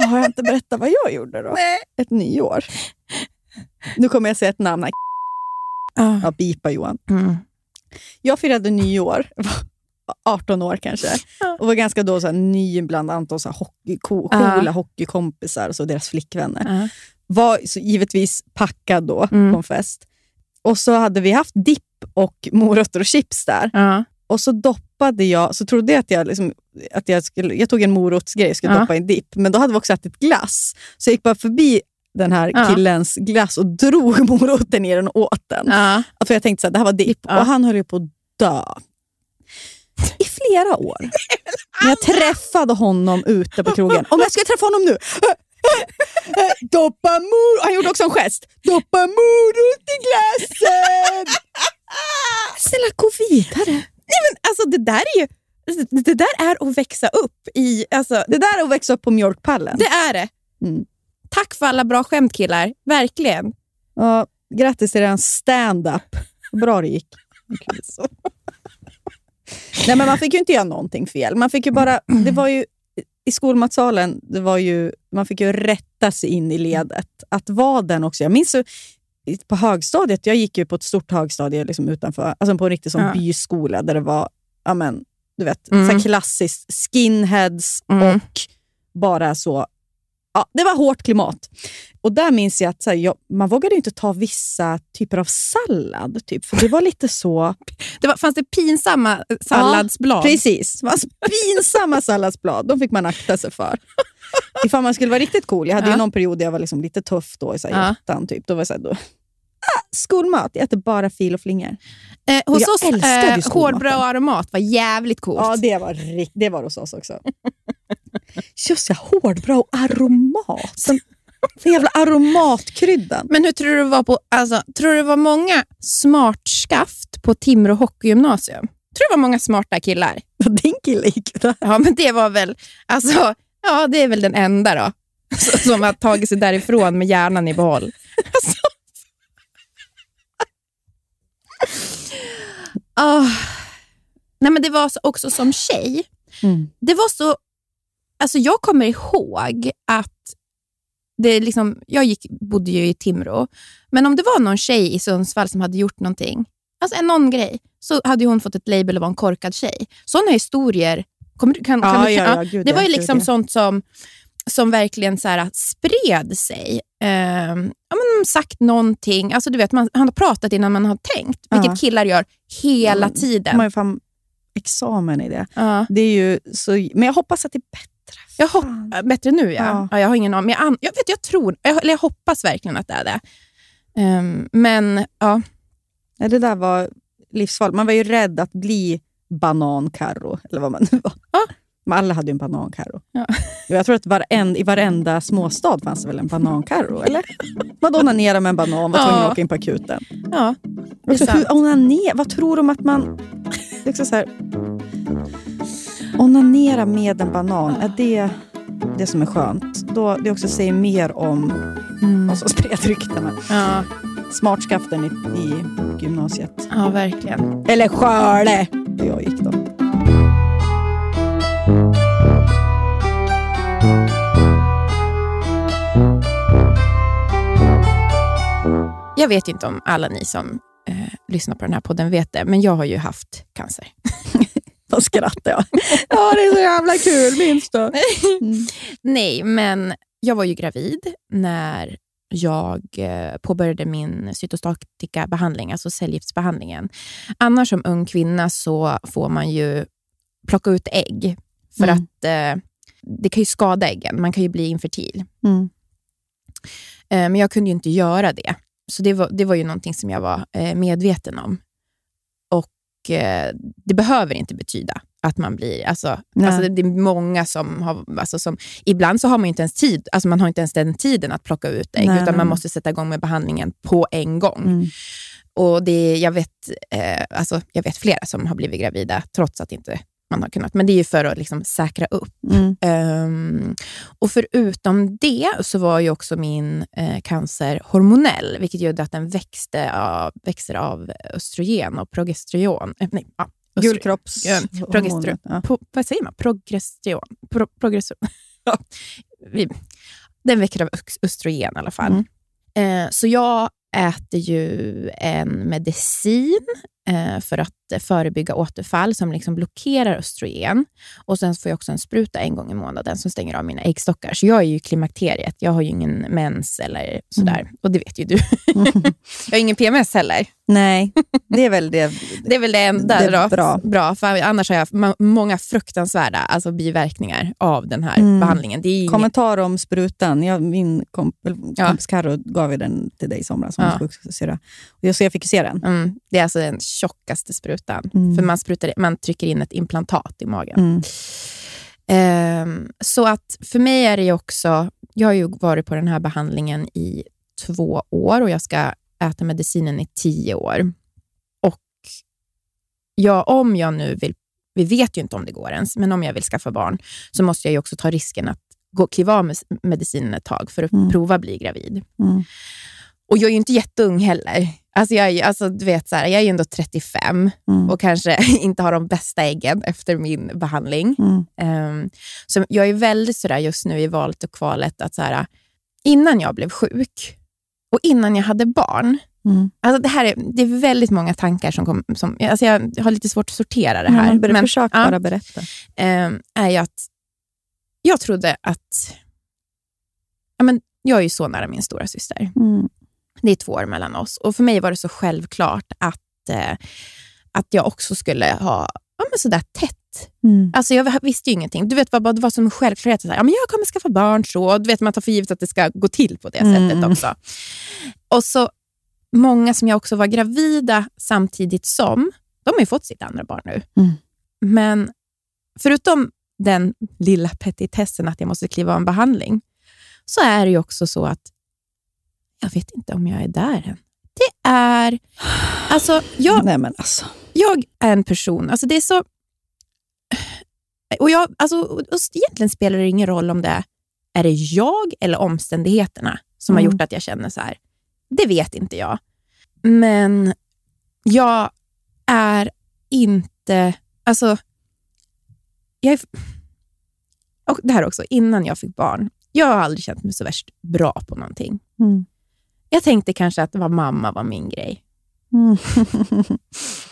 Har jag inte berättat vad jag gjorde då? Nej. Ett nyår. Nu kommer jag säga ett namn. här. Ja, bipa Johan. Mm. Jag firade nyår, var 18 år kanske, och var ganska då så här, ny bland Antons så här, hockey, coola hockeykompisar och så deras flickvänner. Var så givetvis packad då Mm. på en fest. Och så hade vi haft dipp och morötter och chips där. Och så doppade jag, så trodde jag att jag, liksom, att jag skulle, jag tog en morotsgrej och skulle doppa i en dipp, men då hade vi också ätit glass. Så jag gick bara förbi den här Ja. killens glass och drog moroten i den och åt den. Ja. För jag tänkte att det här var dipp Ja. och han höll ju på att dö. I flera år. När jag träffade honom ute på krogen. Om jag skulle träffa honom nu. Doppa mor... Han gjorde också en gest. Doppa morot i glassen! Snälla, gå vidare. Nej, men alltså, det där är ju det där är att växa upp i... Alltså, Det där är att växa upp på mjölkpallen. det är det. Mm. Tack för alla bra skämt killar. Verkligen. Ja, grattis till er stand-up. Bra det gick. Nej, men man fick ju inte göra någonting fel. Man fick ju bara, det var ju, I skolmatsalen det var ju, man fick ju rätta sig in i ledet. Att vara den också. Jag minns på högstadiet, jag gick ju på ett stort högstadie liksom utanför, alltså på en riktig sån Ja. byskola där det var ja, men, du vet, Mm. så klassiskt skinheads Mm. och bara så... Ja, det var hårt klimat. Och där minns jag att här, jag, man vågade ju inte ta vissa typer av sallad, typ, för det var lite så... Det var, fanns det pinsamma eh, salladsblad? Precis. Det pinsamma salladsblad. De fick man akta sig för. Ifall man skulle vara riktigt cool. Jag hade ju Ja. någon period där jag var liksom lite tuff då, i så här, Ja. Typ. Då var så här, då, ah, skolmat, jag äter bara fil och flingor. Eh, hos jag oss, ju eh, hårdbröd och aromat var jävligt coolt. Ja, det var, det var hos oss också. Just ja, hårdbröd och aromat. Den, den jävla aromatkryddan. Men hur tror du det var på, alltså, tror du det var många smartskaft på Timrå hockeygymnasium? Tror du det var många smarta killar? Din kille gick där. Ja, men det var väl, alltså, ja, det är väl den enda då. Så- Som har tagit sig därifrån med hjärnan i behåll. Alltså. Ah. Nej, men det var så- också som tjej, Mm. det var så... Alltså jag kommer ihåg att det liksom, jag gick, bodde ju i Timrå, men om det var någon tjej i Sundsvall som hade gjort någonting, alltså en någon grej, så hade hon fått ett label och var en korkad tjej. Sådana historier, kan, kan Ja, du, ja, ja, gud, det var ju gud, liksom ja. sånt som, som verkligen så här, spred sig. Ehm, ja, men sagt någonting, alltså du vet, man, man har pratat innan man har tänkt, vilket killar gör hela De tiden. har ju examen i det. Det är ju så, men jag hoppas att det är bättre. Jag hopp, äh, bättre nu, ja. Ja. ja. jag har ingen aning. Jag, jag, vet, jag tror, jag, jag hoppas verkligen att det är det. Ehm, men ja, Ja, det där var livsfarligt. Man var ju rädd att bli banankarro, eller vad man nu var. Ja. Men alla hade ju en banankarro. Ja. Jag tror att varend, i varenda småstad fanns det väl en banankarro, eller? Vadå onanera med en banan, var tvungen Ja. att åka in på akuten. ja. Det är sant. hur, onanera, vad tror de att man... Liksom så här, onanera med en banan, är det det som är skönt? Då, det också säger mer om Mm. vad som spred ryktena. ja, Smartskaften i, i gymnasiet. ja, verkligen. Eller Skörde, där jag gick då. Jag vet inte om alla ni som eh, lyssnar på den här podden vet det, men jag har ju haft cancer. Då skrattade jag. Ja, det är så jävla kul, minns du? Mm. Nej, men jag var ju gravid när jag eh, påbörjade min cytostatika-behandling, alltså cellgiftsbehandlingen. Annars som ung kvinna så får man ju plocka ut ägg, för Mm. att eh, det kan ju skada äggen. Man kan ju bli infertil. Mm. Eh, men jag kunde ju inte göra det. Så det var, det var ju någonting som jag var eh, medveten om. Och eh, det behöver inte betyda att man blir... Alltså, alltså det, det är många som har... Alltså som, ibland så har man inte ens tid, alltså man har inte ens den tiden att plocka ut ägg, Nej, utan man måste sätta igång med behandlingen på en gång. Mm. Och det, jag, vet, eh, alltså, jag vet flera som har blivit gravida trots att inte man har kunnat. Men det är ju för att liksom säkra upp. Mm. Ehm, och förutom det så var ju också min eh, cancer hormonell, vilket gjorde att den växte av, växer av östrogen och progesteron. Eh, nej, ja. Gulkropps... Progesteron. Ja. Po, vad säger man? Progesteron? Pro, progesteron. Den väcker av östrogen i alla fall. Mm. Eh, så jag äter ju en medicin för att eh, förebygga återfall som liksom blockerar östrogen. Och Sen får jag också en spruta en gång i månaden som stänger av mina äggstockar. Så jag är ju klimakteriet. Jag har ju ingen mens eller sådär. Och det vet ju du. jag har ingen PMS heller. Nej, det är väl det. Det är väl det enda Det är bra. bra. För annars har jag många fruktansvärda alltså biverkningar av den här Mm. behandlingen. Inget, Kommentar om sprutan. Jag, min komp Ja. kompis Carro gav ju den till dig i somras, som Ja. jag, så jag fick ju se den. mm, det är alltså den tjockaste sprutan. Mm. För man, sprutar, man trycker in ett implantat i magen. Mm. Ehm, så att för mig är det också, jag har ju varit på den här behandlingen i två år och jag ska äta medicinen i tio år. Och ja, om jag nu vill, vi vet ju inte om det går ens, men om jag vill skaffa barn så måste jag ju också ta risken att gå, kliva av med medicinen ett tag för att Mm. prova bli gravid. Mm. Och jag är ju inte jätteung heller. Alltså jag, alltså du vet, så här, jag är ju ändå 35 Mm. och kanske inte har de bästa äggen efter min behandling. Mm. Ehm, så jag är väldigt sådär just nu i valet och kvalet att så här, innan jag blev sjuk och innan jag hade barn, Mm. alltså det, här är, det är väldigt många tankar som kommer. Som, alltså jag har lite svårt att sortera det här. Ja, men, försök ja, bara berätta. ehm, är ju att jag trodde att... Ja, men jag är ju så nära min stora syster. Mm. Det är två år mellan oss. Och För mig var det så självklart att, eh, att jag också skulle ha ja, men sådär tätt Mm. Alltså jag visste ju ingenting. Du vet, vad, det var som en självklarhet. Så här, ja, men jag kommer skaffa barn. så. Du vet, man tar för givet att det ska gå till på det Mm. sättet också. Och så Många som jag också var gravida samtidigt som, de har ju fått sitt andra barn nu. Mm. Men förutom den lilla petitessen att jag måste kliva av en behandling, så är det ju också så att jag vet inte om jag är där än. Det är... Alltså, jag, Nej, men alltså. jag är en person, alltså det är så... Och jag, alltså, och egentligen spelar det ingen roll om det är, det jag eller omständigheterna som har Mm. gjort att jag känner så här. Det vet inte jag. Men jag är inte... Alltså, jag är, och det här också, innan jag fick barn. Jag har aldrig känt mig så värst bra på någonting. Mm. Jag tänkte kanske att vara mamma var min grej. Mm.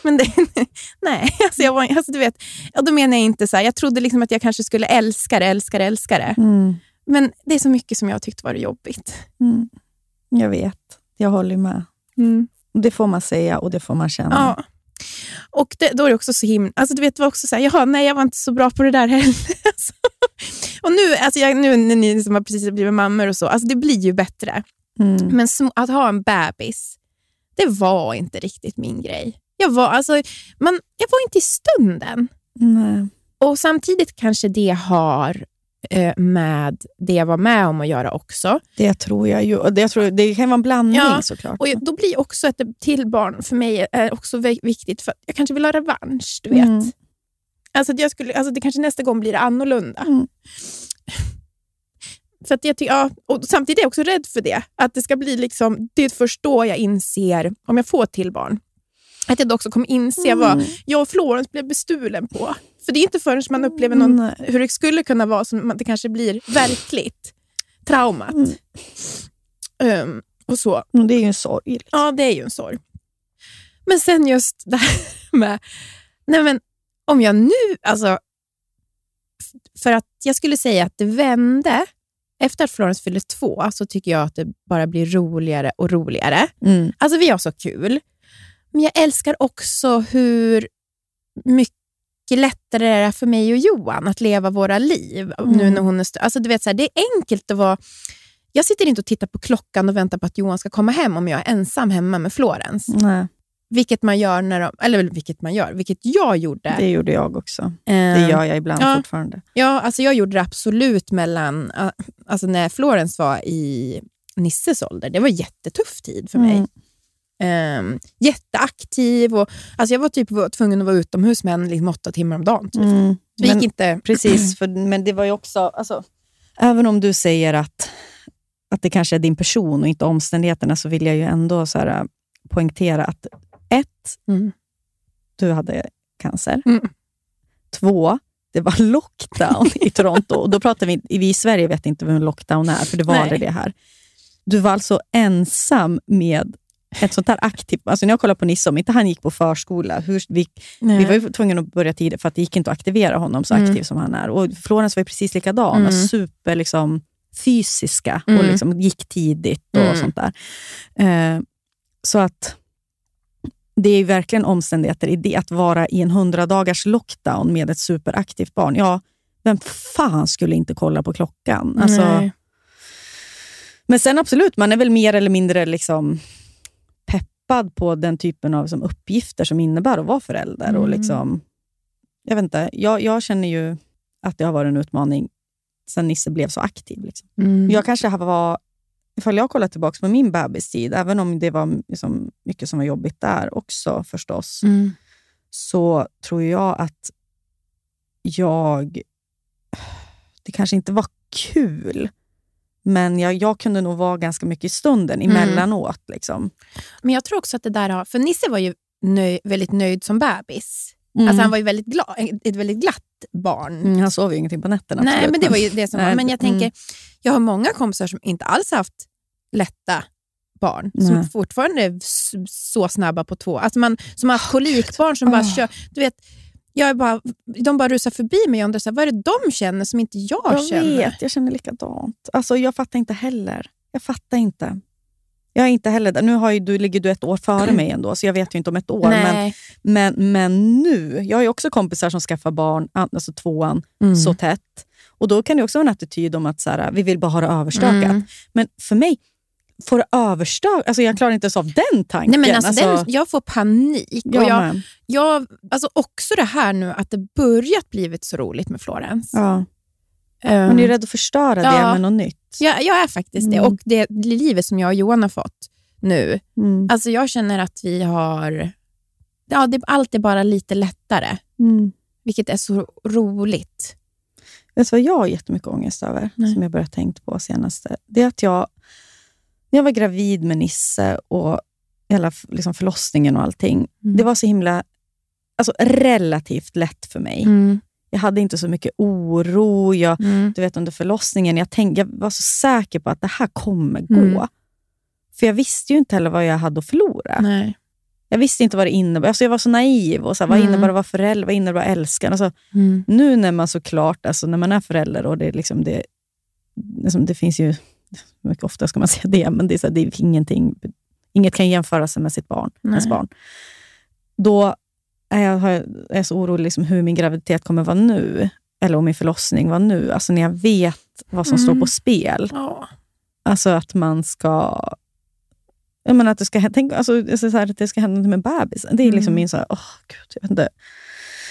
Men det, nej, alltså jag var, alltså du vet, ja, då menar jag inte så här, jag trodde liksom att jag kanske skulle älska det, älska det, älska det. Mm. Men det är så mycket som jag har tyckt var jobbigt. Mm. Jag vet. Jag håller med. Det får man säga och det får man känna. Ja. Och det, då är det också så himla... Alltså du vet, det var också så här, jaha, nej jag var inte så bra på det där heller. Alltså. och nu, alltså jag, nu när ni som har precis blivit mammor och så, alltså det blir ju bättre. Mm. Men att ha en bebis, det var inte riktigt min grej. Jag var, alltså, man, jag var inte i stunden. Nej. Och Samtidigt kanske det har eh, med det jag var med om att göra också. Det tror jag ju. Det, jag tror, det kan vara en blandning Ja, såklart. Och Då blir också ett till barn för mig är också viktigt, för jag kanske vill ha revansch. Du vet. Mm. Alltså, jag skulle, alltså det kanske nästa gång blir annorlunda. Mm. För att jag ty- ja, och samtidigt är jag också rädd för det. Att det ska bli liksom, det är först då jag inser, om jag får till barn, att jag då också kommer inse Mm. vad jag och Florence blev bestulen på. För det är inte förrän man upplever någon, Nej. hur det skulle kunna vara som det kanske blir verkligt. Traumat. Mm. Ehm, och så. Men Det är ju en sorg. liksom. Ja, det är ju en sorg. Men sen just det här med, nej men om jag nu, alltså, för att jag skulle säga att det vände, efter att Florence fyllde två, så tycker jag att det bara blir roligare och roligare. Mm. Alltså vi har så kul. Men jag älskar också hur mycket lättare det är för mig och Johan att leva våra liv. Nu Mm. när hon är alltså, du vet, så här, det är enkelt att vara... Jag sitter inte och tittar på klockan och väntar på att Johan ska komma hem om jag är ensam hemma med Florence. Nej. Vilket man gör när de, eller vilket man gör, vilket jag gjorde. Det gjorde jag också. Det Eh, gör jag ibland ja. fortfarande. Ja, alltså jag gjorde det absolut mellan, alltså när Florence var i Nisses ålder. Det var en jättetuff tid för mig. Mm. Ehm, jätteaktiv och alltså jag var typ var tvungen att vara utomhus med en liksom åtta timmar om dagen. Typ. Mm. Det gick Men- inte... Precis, för, men det var ju också... Alltså, även om du säger att, att det kanske är din person och inte omständigheterna, så vill jag ju ändå så här, äh, poängtera att ett, Mm. du hade cancer. Mm. Två, det var lockdown i Toronto. Och då pratar vi, vi i Sverige vet inte vad en lockdown är, för det var Nej. aldrig det här. Du var alltså ensam med ett sånt här aktivt... Alltså när jag kollar på Nisse, om inte han gick på förskola, hur, vi, vi var ju tvungna att börja tidigt för att det gick inte att aktivera honom så Mm. aktiv som han är. Och Florens var ju precis likadan. Mm. Super liksom, fysiska och Mm. liksom gick tidigt och Mm. sånt där. Eh, så att det är ju verkligen omständigheter i det. Att vara i en 100 dagars lockdown med ett superaktivt barn. Ja, vem fan skulle inte kolla på klockan? Alltså, Nej. men sen absolut, man är väl mer eller mindre liksom peppad på den typen av som uppgifter som innebär att vara förälder. Och Mm. liksom, jag, vet inte, jag, jag känner ju att det har varit en utmaning sen Nisse blev så aktiv. Liksom. Mm. Jag kanske var, ifall jag kollar tillbaka på min bebistid, även om det var liksom mycket som var jobbigt där också förstås, Mm. så tror jag att jag... Det kanske inte var kul, men jag, jag kunde nog vara ganska mycket i stunden emellanåt. Liksom. Men jag tror också att det där har... För Nisse var ju nöj, väldigt nöjd som bebis. Mm. Alltså han var ju väldigt glad, ett väldigt glatt barn. Mm, han sov ju ingenting på nätterna. Nej, absolut, men det var ju det som var. Nej, Men jag mm. tänker, jag har många kompisar som inte alls haft lätta barn, Nej. som fortfarande är så snabba på två. Alltså man, som har haft kolikbarn som bara Åh. kör. Du vet, jag är bara, de bara rusar förbi mig och undrar så här, vad är det de känner som inte jag, Jag känner. vet, jag känner likadant. Alltså, jag fattar inte heller. Jag fattar inte. Jag är inte heller där. Nu har ju, du, ligger du ett år före mig ändå, så jag vet ju inte om ett år. Men, men, men nu, jag har ju också kompisar som skaffar barn, alltså tvåan, Mm. så tätt. Och Då kan det också vara en attityd om att så här, vi vill bara ha det överstökat. Mm. Men för mig, får det överstökat? Alltså jag klarar inte ens av den tanken. Nej, men alltså, den, jag får panik. jag och jag, jag, alltså också det här nu att det börjat blivit så roligt med Florens. ja. Ehm, Man är rädd att förstöra Ja. det med något nytt. jag, jag är faktiskt det. Mm. Och det livet som jag och Johan har fått nu, Mm. Alltså jag känner att vi har... Ja, det, allt är bara lite lättare, Mm. vilket är så roligt. Vet du vad jag har jättemycket ångest över, Nej. som jag börjat tänkt på senaste? Det är att jag, jag var gravid med Nisse och hela liksom förlossningen och allting, Mm. det var så himla, alltså relativt lätt för mig. Mm. Jag hade inte så mycket oro. Jag, Mm. du vet under förlossningen, jag, tänkte, jag var så säker på att det här kommer gå. Mm. För jag visste ju inte heller vad jag hade att förlora. Nej. Jag visste inte vad det innebar. Alltså jag var så naiv. Och så här, vad Mm. innebär det att vara förälder? Vad innebär vara älskad? Alltså, Mm. nu när man såklart, alltså när man är förälder och det, liksom det, liksom det finns ju, mycket ofta ska man säga det, men det är, så här, det är ingenting, inget kan jämföra sig med sitt barn, ens barn. Då är jag, är jag så orolig liksom hur min graviditet kommer vara nu, eller om min förlossning var nu. Alltså när jag vet vad som står Mm. på spel. Ja. Alltså att man ska... Jag menar att det ska, tänk, alltså, så här, att det ska hända med bebisen. Det är liksom Mm. min... Så här, åh, Gud, jag vet inte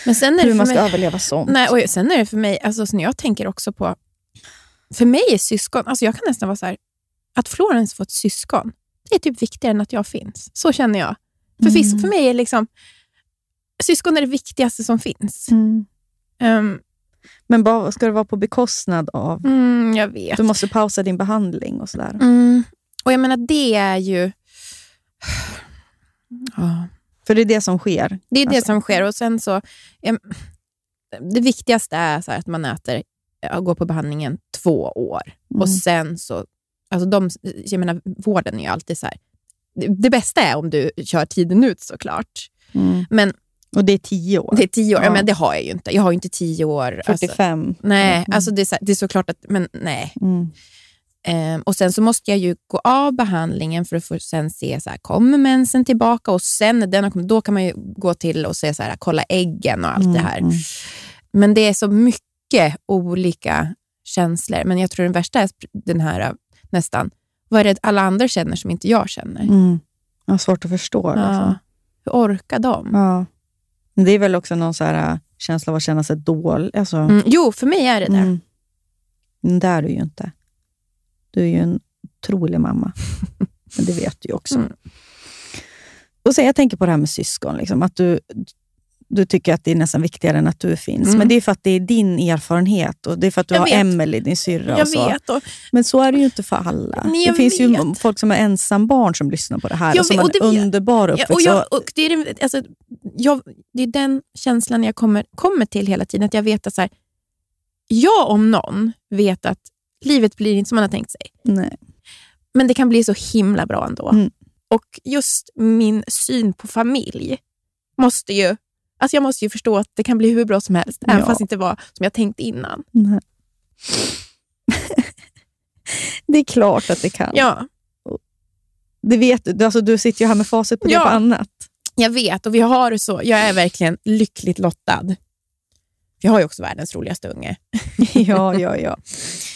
Men sen är hur man ska mig... överleva sånt. Nej, och sen är det för mig, alltså, så när jag tänker också på... För mig är syskon, alltså jag kan nästan vara så här, att Florence får ett syskon, det är typ viktigare än att jag finns. Så känner jag. För, Mm. för mig är liksom, syskon är det viktigaste som finns. Mm. Um, Men bara, ska det vara på bekostnad av... mm, jag vet. Du måste pausa din behandling och sådär. Mm. Och jag menar, det är ju... Ja. För det är det som sker. Det är det Alltså. som sker. Och sen så, det viktigaste är så här att man äter går på behandlingen två år. Mm. Och sen så, alltså de, jag menar, vården är ju alltid så här, det, det bästa är om du kör tiden ut såklart. Mm. Men Och det är tio år. det är tio år, Ja. men det har jag ju inte. Jag har ju inte tio år. Alltså, 45. nej, Mm. alltså det är, så, här- det är såklart att, men nej. Mm. Ehm, och Sen så måste jag ju gå av behandlingen för att få sen se, så här, kommer mensen tillbaka? Och sen när den har kommit, då kan man ju gå till och se, så här, kolla äggen och allt det här. Mm. Men det är så mycket olika känslor. Men jag tror den värsta är den här nästan, vad är det alla andra känner som inte jag känner? Mm. Jag har svårt att förstå. Ja. Alltså. Hur orkar de? Ja. Det är väl också någon så här, äh, känsla av att känna sig dålig. Alltså, Mm. Jo, för mig är det det. mm. Men det är du ju inte. Du är ju en otrolig mamma. Men det vet du ju också. Mm. Och så, jag tänker på det här med syskon. Liksom, att du, du tycker att det är nästan viktigare än att du finns. Mm. Men det är för att det är din erfarenhet och det är för att du Jag har vet. Emily, din syrra. Jag så. vet. Och, Men så är det ju inte för alla. Nej, det finns ju vet. folk som är ensambarn som lyssnar på det här Jag och som vet, har och en det vet- underbar Ja, uppväxt. och jag, och det, är, alltså, jag, det är den känslan jag kommer, kommer till hela tiden. Att jag vet att så här, jag om någon vet att livet blir inte som man har tänkt sig. Nej. Men det kan bli så himla bra ändå. Mm. Och just min syn på familj måste ju... Alltså jag måste ju förstå att det kan bli hur bra som helst, även Ja. fast det inte var som jag tänkt innan. Nej. det är klart att det kan. Ja, Det vet du. Alltså, du sitter ju här med facit på det Ja. på annat. jag vet och vi har det så. Jag är verkligen lyckligt lottad. Jag har ju också världens roligaste unge. ja, ja, ja.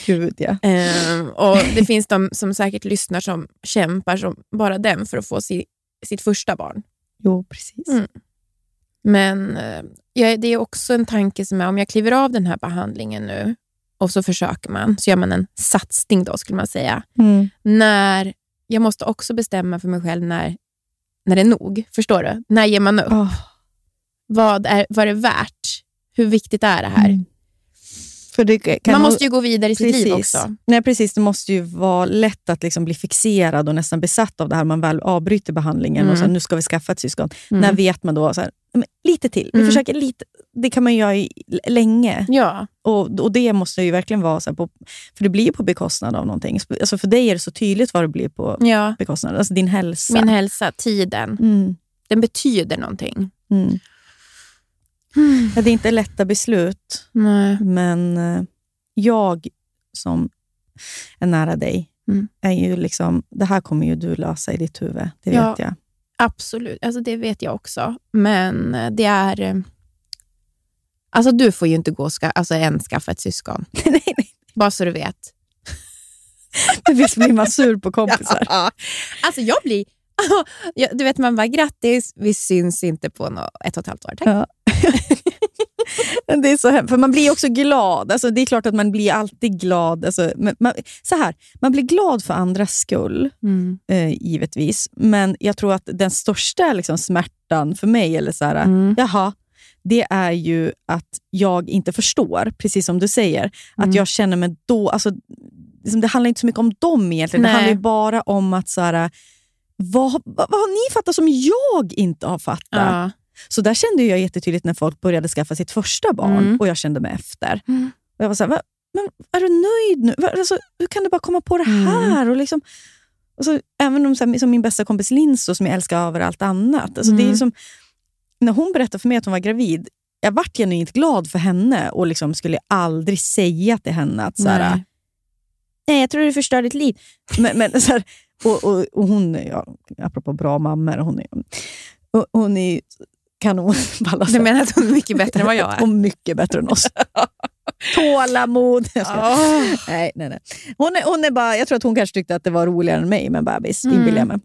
Gud, ja. Ehm, och Det finns de som säkert lyssnar som kämpar som bara den för att få si, sitt första barn. Jo, precis. Mm. Men eh, ja, det är också en tanke som är om jag kliver av den här behandlingen nu och så försöker man, så gör man en satsning då skulle man säga. Mm. När Jag måste också bestämma för mig själv när, när det är nog. Förstår du? När ger man upp? Åh. Vad, är, vad är det värt? Hur viktigt är det här? Mm. Man måste ju gå vidare i sitt liv Precis. också. Nej, precis. Det måste ju vara lätt att liksom bli fixerad och nästan besatt av det här. Man väl avbryter behandlingen och Mm. så, nu ska vi skaffa ett syskon. Mm. När vet man då, så här, "Men lite till. Vi Mm. försöker lite. Det kan man göra i, länge. Ja, Och, och Det måste ju verkligen vara så här på, för det blir på bekostnad av någonting. Alltså för dig är det så tydligt vad det blir på ja. bekostnad. Alltså din hälsa. Min hälsa, tiden, Mm. den betyder någonting. Mm. Ja, det är inte lätta beslut, Nej. men eh, jag som är nära dig, Mm. är ju liksom, det här kommer ju du lösa i ditt huvud. Det Ja. vet jag. Absolut, alltså det vet jag också. Men eh, det är... eh, Alltså du får ju inte gå ska, alltså än skaffa ett syskon. nej, nej. Bara så du vet. Visst blir man sur på kompisar? Alltså jag blir... Ja, du vet, man bara grattis, vi syns inte på nå ett och ett halvt år. Tack. Ja. Det är så hem- för man blir också glad. Alltså, det är klart att man blir alltid glad. Alltså, man, så här, man blir glad för andras skull, Mm. eh, givetvis. Men jag tror att den största liksom, smärtan för mig, eller så här, Mm. jaha, det är ju att jag inte förstår, precis som du säger. Mm. Att jag känner mig då... Alltså, liksom, det handlar inte så mycket om dem egentligen. Det Nej. handlar ju bara om att så här, vad, vad, vad har ni fattat som jag inte har fattat? Ja. Så där kände jag jättetydligt när folk började skaffa sitt första barn Mm. och jag kände mig efter. Mm. Och jag var så här, "Va? men är du nöjd nu? Alltså, hur kan du bara komma på det Mm. här? Och liksom, och så, även om, så här, som min bästa kompis Linso, som jag älskar över allt annat. Alltså, det är Mm. som, när hon berättade för mig att hon var gravid, jag vart genuint glad för henne och liksom skulle aldrig säga till henne att så här, Nej. Jag tror du förstör ditt liv. Men, men, så här, och, och, och hon, ja, apropå bra mammor, hon är, och, hon är kanon på alla Du sätt. menar att hon är mycket bättre än vad jag är? Och mycket bättre än oss. Tålamod. Åh. Nej, nej, nej. Hon, är, hon är bara, jag tror att hon kanske tyckte att det var roligare än mig med en bebis, Mm. inbillar jag mig.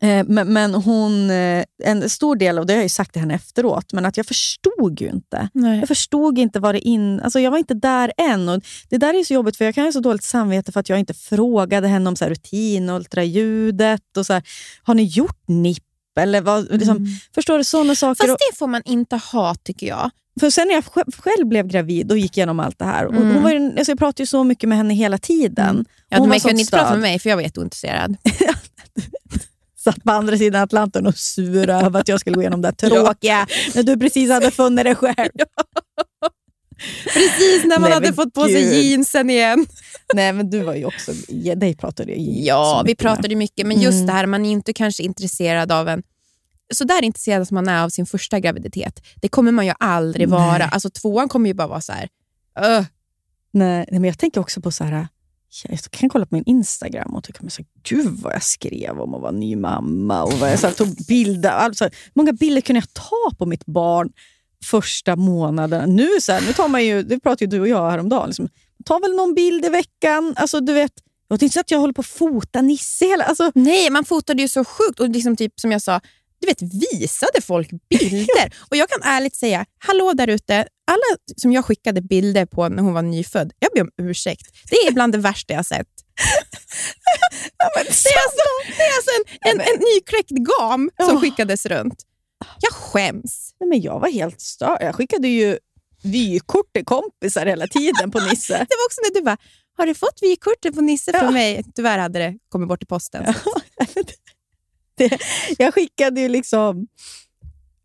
Eh, Men, men hon, eh, en stor del, och det har jag ju sagt till henne efteråt, men att jag förstod ju inte. Nej. Jag förstod inte vad det in... Alltså jag var inte där än. Och det där är så jobbigt, för jag kan ha så dåligt samvete för att jag inte frågade henne om så rutin och ultraljudet. Och så här, har ni gjort NIP? Eller vad, liksom, Mm. Förstår du? Sådana saker. Fast det får man inte ha, tycker jag. För sen när jag sj- själv blev gravid och gick igenom allt det här. Och Mm. hon var ju, alltså jag pratade ju så mycket med henne hela tiden. Mm. Ja, Hon men var kunde inte prata med mig, för jag var jätteointresserad. Satt på andra sidan Atlanten och sura över att jag skulle gå igenom det tråkiga, när du precis hade funnit dig själv. Precis när man Nej, hade fått på sig gud. jeansen igen. Nej, men du var ju också... ja, Dig pratade jag ju Ja, vi pratade mycket, men just Mm. det här, man är inte kanske intresserad av en så där intresserad som man är av sin första graviditet, det kommer man ju aldrig Nej. vara. Alltså tvåan kommer ju bara vara så här. "Öh." Nej, men jag tänker också på så här... Jag kan kolla på min Instagram och tycka men så, gud vad jag skrev om att vara ny mamma. Och vad jag så här, tog bilder. Alltså, många bilder kunde jag ta på mitt barn första månaden? Nu, så här, nu tar man ju, det pratade ju du och jag häromdagen. Liksom, ta väl någon bild i veckan. Alltså, du vet, och det är inte så att jag håller på att fota Nisse hela... Alltså, Nej, man fotade ju så sjukt. Och liksom typ som jag sa, du vet, visade folk bilder. Och Jag kan ärligt säga, hallå där ute, alla som jag skickade bilder på när hon var nyfödd, jag ber om ursäkt. Det är bland det värsta jag sett. det är alltså, det är alltså en, en, en nykläckt gam som Ja. skickades runt. Jag skäms. Nej, men jag var helt störd. Jag skickade ju vykort till kompisar hela tiden på Nisse. Det var också när du bara, har du fått vykortet på Nisse Ja. från mig? Tyvärr hade det kommit bort i posten. det, jag skickade ju liksom...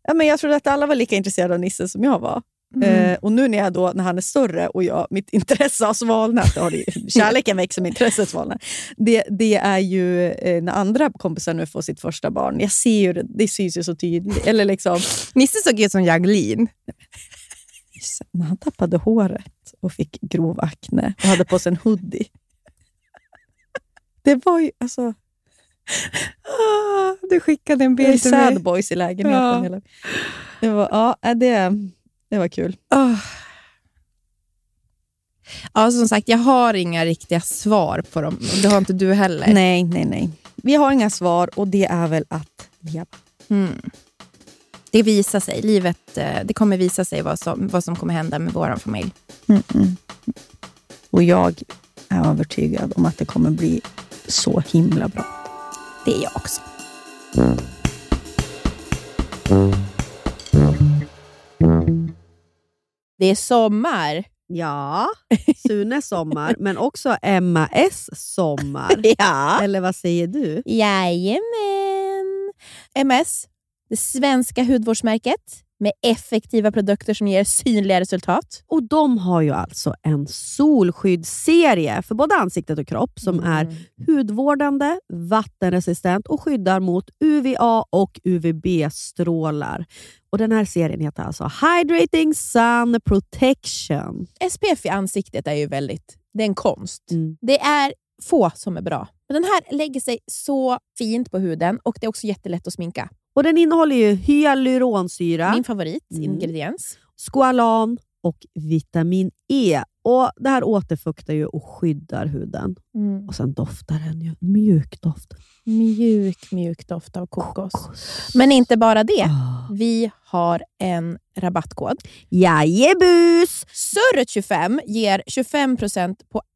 Ja, men jag trodde att alla var lika intresserade av Nisse som jag var. Mm. Eh, och nu när, jag då, när han är större och jag, mitt intresse har svalnat, det har det, kärleken växer men intresset svalnar. Det, det är ju eh, när andra kompisar nu får sitt första barn. Jag ser ju det, det syns ju så tydligt. Eller liksom, Nisse såg ut som Jaglin. när han tappade håret och fick grov akne och hade på sig en hoodie. Det var ju... Alltså, Ah, du skickade en det är bild till mig. sad boys i lägenheten. Ja. Det, var, ja, det, det var kul. Ah. Ja, som sagt, jag har inga riktiga svar på dem. Det har inte du heller. Nej, nej, nej. Vi har inga svar och det är väl att leva. Mm. Det visar sig. Livet, eh, det kommer visa sig vad som, vad som kommer hända med vår familj. Mm, mm. Och jag är övertygad om att det kommer bli så himla bra. Det är jag också. Det är sommar. Ja, Sunes sommar, men också Emma S sommar. Ja. Eller vad säger du? Jajamän. MS, det svenska hudvårdsmärket med effektiva produkter som ger synliga resultat. Och de har ju alltså en solskyddsserie för både ansiktet och kropp som Mm. är hudvårdande, vattenresistent och skyddar mot UVA och UVB-strålar. Och Den här serien heter alltså Hydrating Sun Protection. SPF i ansiktet är ju väldigt, det är en konst. Mm. Det är få som är bra. Men den här lägger sig så fint på huden och det är också jättelätt att sminka. Och Den innehåller ju hyaluronsyra, Min favorit Mm. ingrediens. squalan och vitamin E. Och Det här återfuktar ju och skyddar huden. Och Sen doftar den ju mjuk doft. Mjuk, mjuk doft av kokos. Men inte bara det. Ah. Vi har en rabattkod. Jajebus! Surret25 ger 25% på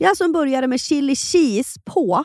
Jag som började med chili cheese på.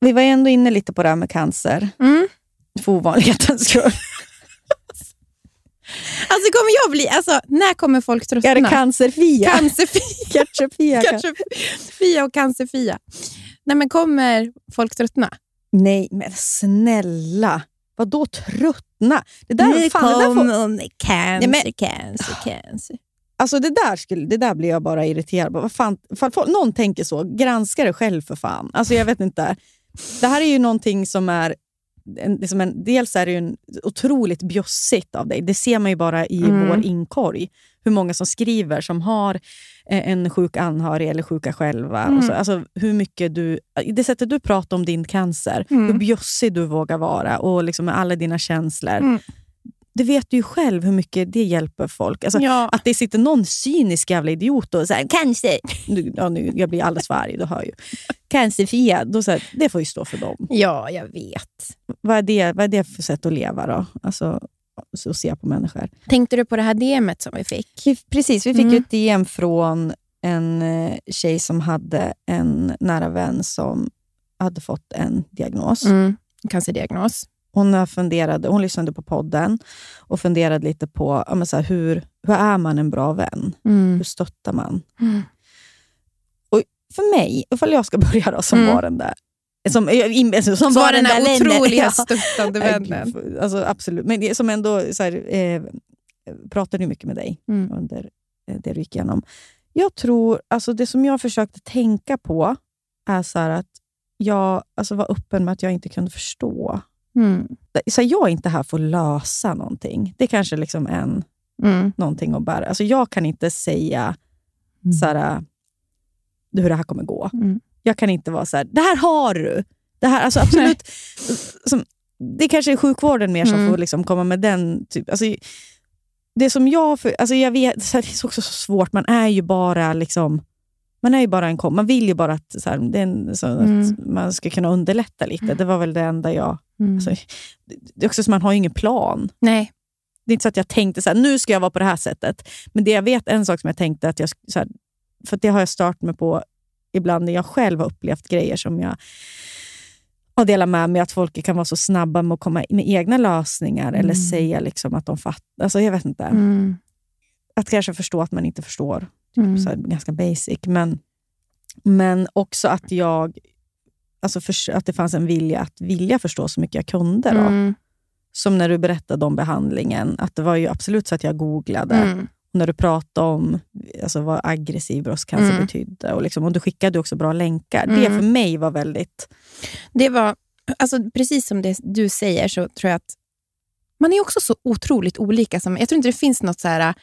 Vi var ändå inne lite på det här med cancer, Mm. för ovanlighetens skull. Alltså kommer jag bli... Alltså, när kommer folk tröttna? Är det cancerfia? Cancerfia. Ketchupfia? Kanske Fia och cancerfia. Nej, men kommer folk tröttna? Nej, men snälla. Vad då tröttna? Det där, fan, det där får, med cancer, Ja, men- cancer, cancer. Alltså det där, skulle, det där blir jag bara irriterad på. Vad fan, folk, någon tänker så, granska det själv för fan. Alltså jag vet inte. Det här är ju någonting som är... En, liksom en, dels är det ju en otroligt bjussigt av dig. Det ser man ju bara i Mm. vår inkorg. Hur många som skriver som har eh, en sjuk anhörig eller sjuka själva. Mm. Och så, alltså hur mycket du, det sättet du pratar om din cancer, Mm. hur bjussig du vågar vara och liksom med alla dina känslor. Mm. Det vet du ju själv hur mycket det hjälper folk. Alltså, Ja. att det sitter någon cynisk jävla idiot och säger cancer. Nu, ja, nu, jag blir alldeles för arg, du hör ju. Cancerfria, då så här, det får ju stå för dem. ja, jag vet. Vad är det, vad är det för sätt att leva då? Alltså, så att se på människor. Tänkte du på det här DMet som vi fick? Vi, precis, vi fick Mm. ett DM från en eh, tjej som hade en nära vän som hade fått en diagnos. Mm. Cancerdiagnos. Hon, funderade, hon lyssnade på podden och funderade lite på ja, så här, hur, hur är man en bra vän? Mm. Hur stöttar man? Mm. Och för mig, ifall jag ska börja då, som Mm. var den där som, alltså, som Som var den där otroliga Ja. stöttande vännen. Alltså, absolut. Men som ändå så här, eh, pratade mycket med dig Mm. under eh, det du gick igenom. Jag tror, alltså det som jag försökte tänka på är så att jag alltså var öppen med att jag inte kunde förstå. Mm. Så jag är inte här för att lösa någonting. Det är kanske liksom en, Mm. någonting att bära. Alltså jag kan inte säga Mm. så här, hur det här kommer gå. Mm. Jag kan inte vara så här, det här har du. Det här, alltså absolut, som, det kanske är sjukvården mer som Mm. får liksom komma med den. Typ, alltså, det som jag, för, alltså jag vet, det är också så svårt, man är ju bara liksom man är ju bara en kom. Man vill ju bara att, så här, en, så Mm. att man ska kunna underlätta lite. Det var väl det enda jag... Mm. Alltså, det- är också så man har ju ingen plan. Nej. Det är inte så att jag tänkte så här, nu ska jag vara på det här sättet. Men det jag vet, en sak som jag tänkte, att jag, så här, för det har jag startat mig på ibland när jag själv har upplevt grejer som jag har delat med mig, att folk kan vara så snabba med att komma med egna lösningar eller säga liksom att de fattar. Alltså, jag vet inte. Mm. Att kanske förstå att man inte förstår. Mm. Så ganska basic. Men, men också att jag alltså för, att det fanns en vilja att vilja förstå så mycket jag kunde. Då. Mm. Som när du berättade om behandlingen. Att det var ju absolut så att jag googlade. Mm. Och när du pratade om alltså, vad aggressiv bröstcancer Mm. betydde. Och, liksom, och du skickade också bra länkar. Det Mm. för mig var väldigt... Det var, alltså, precis som det du säger så tror jag att man är också så otroligt olika. Som, jag tror inte det finns något så här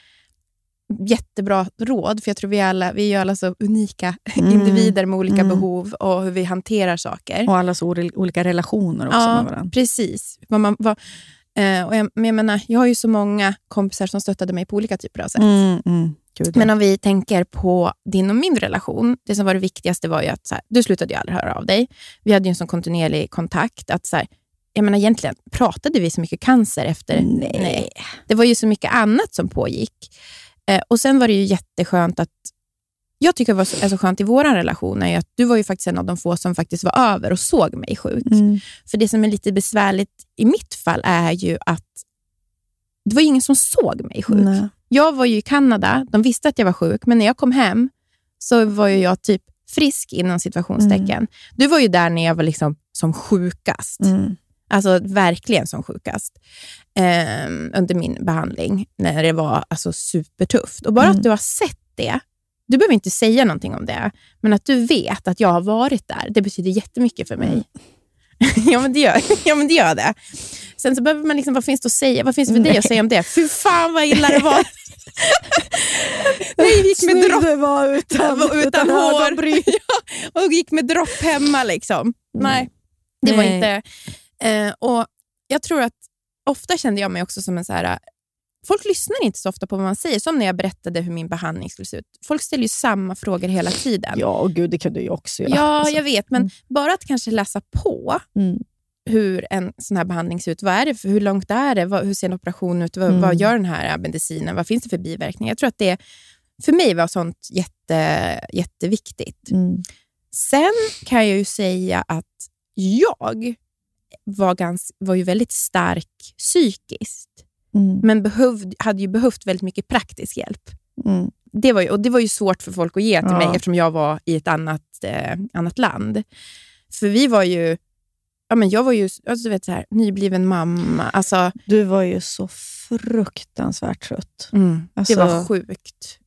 jättebra råd, för jag tror vi alla vi är alla så unika Mm. individer med olika Mm. behov och hur vi hanterar saker. Och allas ol- olika relationer också med varandra. precis. Man, vad, eh, och jag, men jag, menar, jag har ju så många kompisar som stöttade mig på olika typer av sätt. Mm, mm. Ja. Men om vi tänker på din och min relation, det som var det viktigaste var ju att här, du slutade ju aldrig höra av dig. Vi hade ju en sån kontinuerlig kontakt. att så här, jag menar, Egentligen pratade vi så mycket cancer efter. Nej. Det var ju så mycket annat som pågick. Eh, och Sen var det ju jätteskönt att jag tycker det var så, är så skönt i vår relation är att du var ju faktiskt en av de få som faktiskt var över och såg mig sjuk. Mm. För det som är lite besvärligt i mitt fall är ju att det var ingen som såg mig sjuk. Nej. Jag var ju i Kanada, de visste att jag var sjuk, men när jag kom hem så var jag typ frisk inom situationstecken. Du var ju där när jag var liksom som sjukast. Mm. Alltså verkligen som sjukast ehm, under min behandling, när det var alltså, supertufft. Och bara Mm. att du har sett det, du behöver inte säga någonting om det, men att du vet att jag har varit där, det betyder jättemycket för mig. Mm. ja, men det gör, ja, men det gör det. Sen så behöver man liksom, vad finns det att säga? Vad finns det för dig att säga om det? Fy fan vad illa det var. Nej, vi gick med dropp du var utan, utan, utan hår ja, och gick med dropp hemma. Liksom. Nej, det var Nej. inte... Eh, och Jag tror att ofta kände jag mig också som en så här... Folk lyssnar inte så ofta på vad man säger, som när jag berättade hur min behandling skulle se ut. Folk ställer ju samma frågor hela tiden. Ja, och gud, det kan du ju också göra. Ja, Alltså. jag vet, men bara att kanske läsa på Mm. hur en sån här behandling ser ut. Vad är det för, hur långt är det? Vad, hur ser en operation ut? Vad, Mm. vad gör den här medicinen? Vad finns det för biverkningar? Jag tror att det för mig var sånt jätte, jätteviktigt. Mm. Sen kan jag ju säga att jag var, gans, var ju väldigt stark psykiskt, Mm. men behövd, hade ju behövt väldigt mycket praktisk hjälp. Mm. Det var, ju, och det var ju svårt för folk att ge till Ja. mig eftersom jag var i ett annat, eh, annat land. För vi var ju ja, men jag var ju alltså, du vet, så här, nybliven mamma. Alltså, Du var ju så fruktansvärt trött. Alltså, det var sjukt.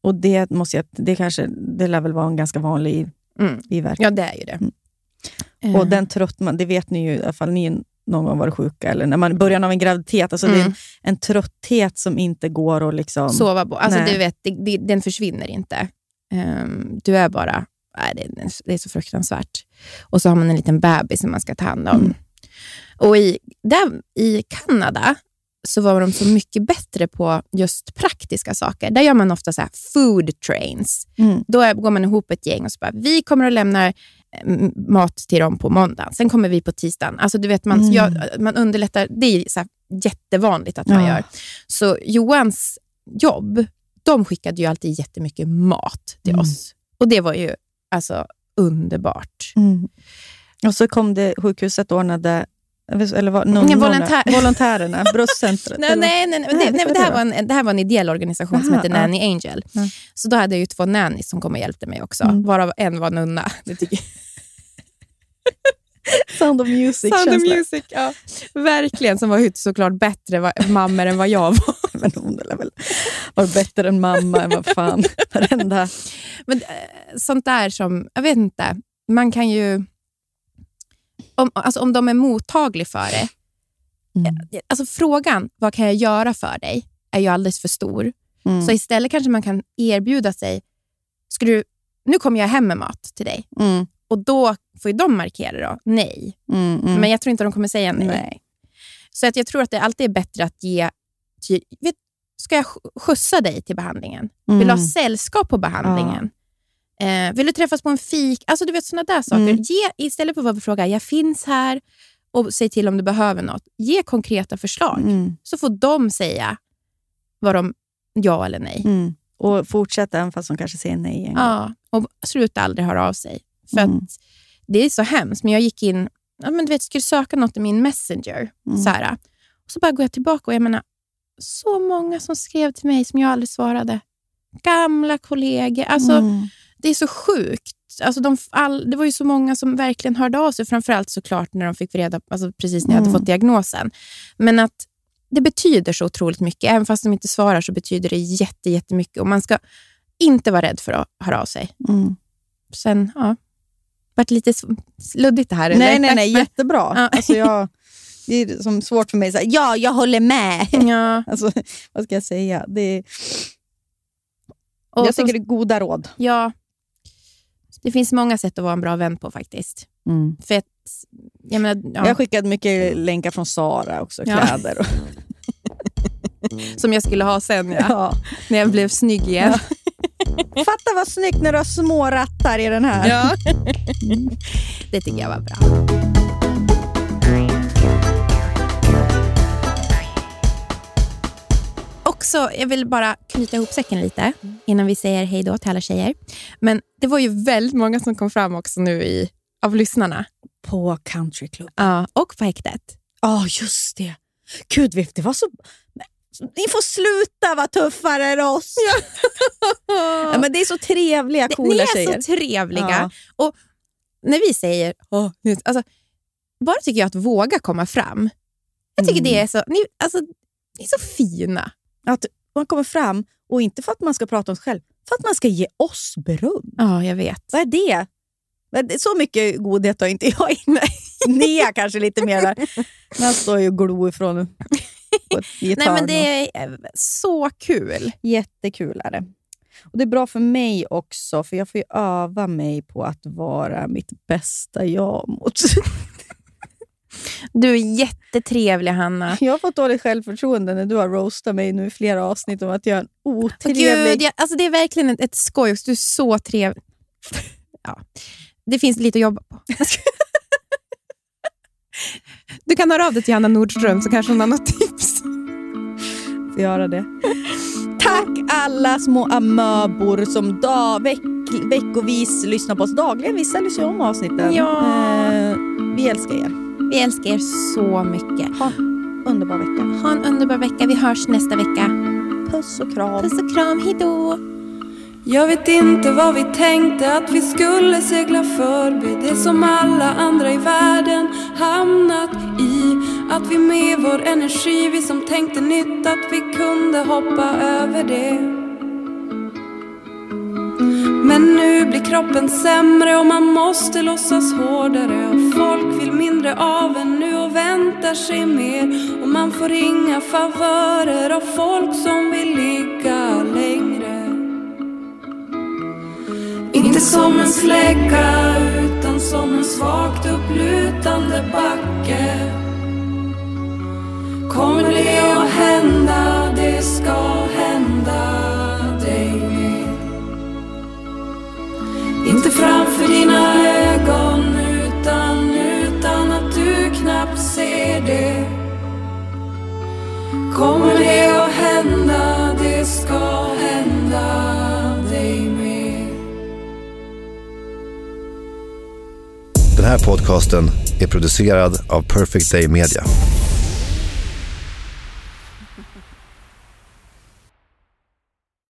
Och det måste jag, det kanske, det lär väl vara en ganska vanlig Mm. i verk. Ja, det är ju det. Mm. Eh, Och den trött man, det vet ni ju i alla fall ni någon gång varit sjuka, eller när man början av en graviditet. Alltså det är Mm. en, en trötthet som inte går att liksom... sova på. Alltså, Nej. du vet, det, det, den försvinner inte. Ehm, du är bara... Nej, det, är- det är så fruktansvärt. Och så har man en liten bebis som man ska ta hand om. Mm. Och i, där, I Kanada så var de så mycket bättre på just praktiska saker. Där gör man ofta så här food trains. Mm. Då går man ihop ett gäng och så bara, vi kommer att lämna eh, mat till dem på måndagen. Sen kommer vi på tisdagen. Alltså, du vet, man, Mm. gör, man underlättar. Det är så jättevanligt att man Ja. gör. Så Johans jobb, de skickade ju alltid jättemycket mat till Mm. oss. Och det var ju alltså underbart. Mm. Och så kom det, sjukhuset ordnade, eller var, någon, Ingen några- volontär- volontärerna, bröstcentret. Nej, nej, nej, nej, Nej, det, vad här var en, det här var en ideell organisation som Aha, heter ja. Nanny Angel. Ja. Så då hade jag ju två nannies som kom och hjälpte mig också, Mm. varav en var nunna. Det tycker Sound of music. Sound of. Music, ja. Verkligen, som var såklart bättre mammor än vad jag var. Men hon väl vara bättre än mamma än vad fan. Varenda. Men eh, sånt där som, jag vet inte, man kan ju... Om, alltså, om de är mottagliga för det. Mm. Alltså frågan, vad kan jag göra för dig, är ju alldeles för stor. Mm. Så istället kanske man kan erbjuda sig, ska du, nu kommer jag hem med mat till dig. Mm. Och då får ju de markera då, nej. Mm. Mm. Men jag tror inte de kommer säga nej. nej. Så att jag tror att det alltid är bättre att ge... Vet, ska jag sk- skjutsa dig till behandlingen? Vill du ha Mm. sällskap på behandlingen? Eh, vill du träffas på en fik? Alltså du vet sådana där saker. Mm. Ge, istället för att fråga, jag finns här och säg till om du behöver något. Ge konkreta förslag. Mm. Så får de säga vad de, ja eller nej. Mm. Och fortsätta även fast de kanske säger nej. en gång. Ja, och sluta aldrig höra av sig. För Mm. det är så hemskt. Men jag gick in, ja, men du vet, skulle söka något i min messenger. Mm. Så här, och så bara går jag tillbaka och jag menar, så många som skrev till mig som jag aldrig svarade. Gamla kollegor. Alltså, Mm. Det är så sjukt. Alltså de, all, det var ju så många som verkligen hörde av sig. Framförallt såklart när de fick reda alltså precis när jag hade Mm. fått diagnosen. Men att det betyder så otroligt mycket. Även fast de inte svarar så betyder det jätte, jättemycket. Och man ska inte vara rädd för att höra av sig. Mm. Sen, ja, vart lite luddigt det här. eller? Nej, nej, nej. Jättebra. Ja. Alltså jag, det är som svårt för mig att säga ja, jag håller med. Ja, Alltså, vad ska jag säga? Det är, jag tycker det är goda råd. ja, det finns många sätt att vara en bra vän på faktiskt. För att, jag menar, ja, Jag har skickat mycket länkar från Sara också, Ja. kläder. Och, som jag skulle ha sen, ja, ja. när jag blev snygg igen. Fatta vad snyggt när du har små rattar i den här. Ja. det tycker jag var bra. Också, jag vill bara knyta ihop säcken lite innan vi säger hej då till alla tjejer. Men det var ju väldigt många som kom fram också nu i, av lyssnarna. På Country Club. Ja, och på häktet. Ja, just det. Gud, det var så... Ni får sluta vara tuffare än oss. Ja, men det är så trevliga, coola Ni är tjejer. så trevliga. Ja. Och när vi säger, nu- alltså, bara tycker jag att våga komma fram. Jag tycker Mm. det är så, ni, alltså, ni är så fina. Att man kommer fram, och inte för att man ska prata om sig själv, för att man ska ge oss beröm. Ja, jag vet. Vad är det? Så mycket godhet har inte jag inne. Nea kanske lite mer där. Men han står ju och glor ett Nej, men det är eh, så kul. Jättekul är det. Och Det är bra för mig också, för jag får öva mig på att vara mitt bästa jag mot... Du är jättetrevlig, Hanna. Jag har fått dåligt självförtroende när du har roastat mig nu i flera avsnitt om att jag är en otrevlig... Gud, jag, alltså det är verkligen ett, ett skoj. Du är så trevlig. Ja, det finns lite att jobba på. Du kan höra av dig till Hanna Nordström så kanske hon har något tips. får göra det. Tack alla små amöbor som dag, veck, veckovis lyssnar på oss dagligen. Vissa lyssnar om avsnitten. Ja. Eh, vi älskar er. Vi älskar er så mycket. Ha en underbar vecka. Ha en underbar vecka. Vi hörs nästa vecka. Puss och kram. Puss och kram. Hej då! Jag vet inte vad vi tänkte att vi skulle segla förbi Det som alla andra i världen hamnat i Att vi med vår energi, vi som tänkte nytt Att vi kunde hoppa över det men nu blir kroppen sämre och man måste låtsas hårdare. Och folk vill mindre av en nu och väntar sig mer. Och man får inga favörer av folk som vill ligga längre. Inte som en släcka utan som en svagt upplutande backe. Kommer det att hända, det ska hända. Inte framför dina ögon utan utan att du knappt ser det. Kommer det att hända, det ska hända dig med Den här podcasten är producerad av Perfect Day Media.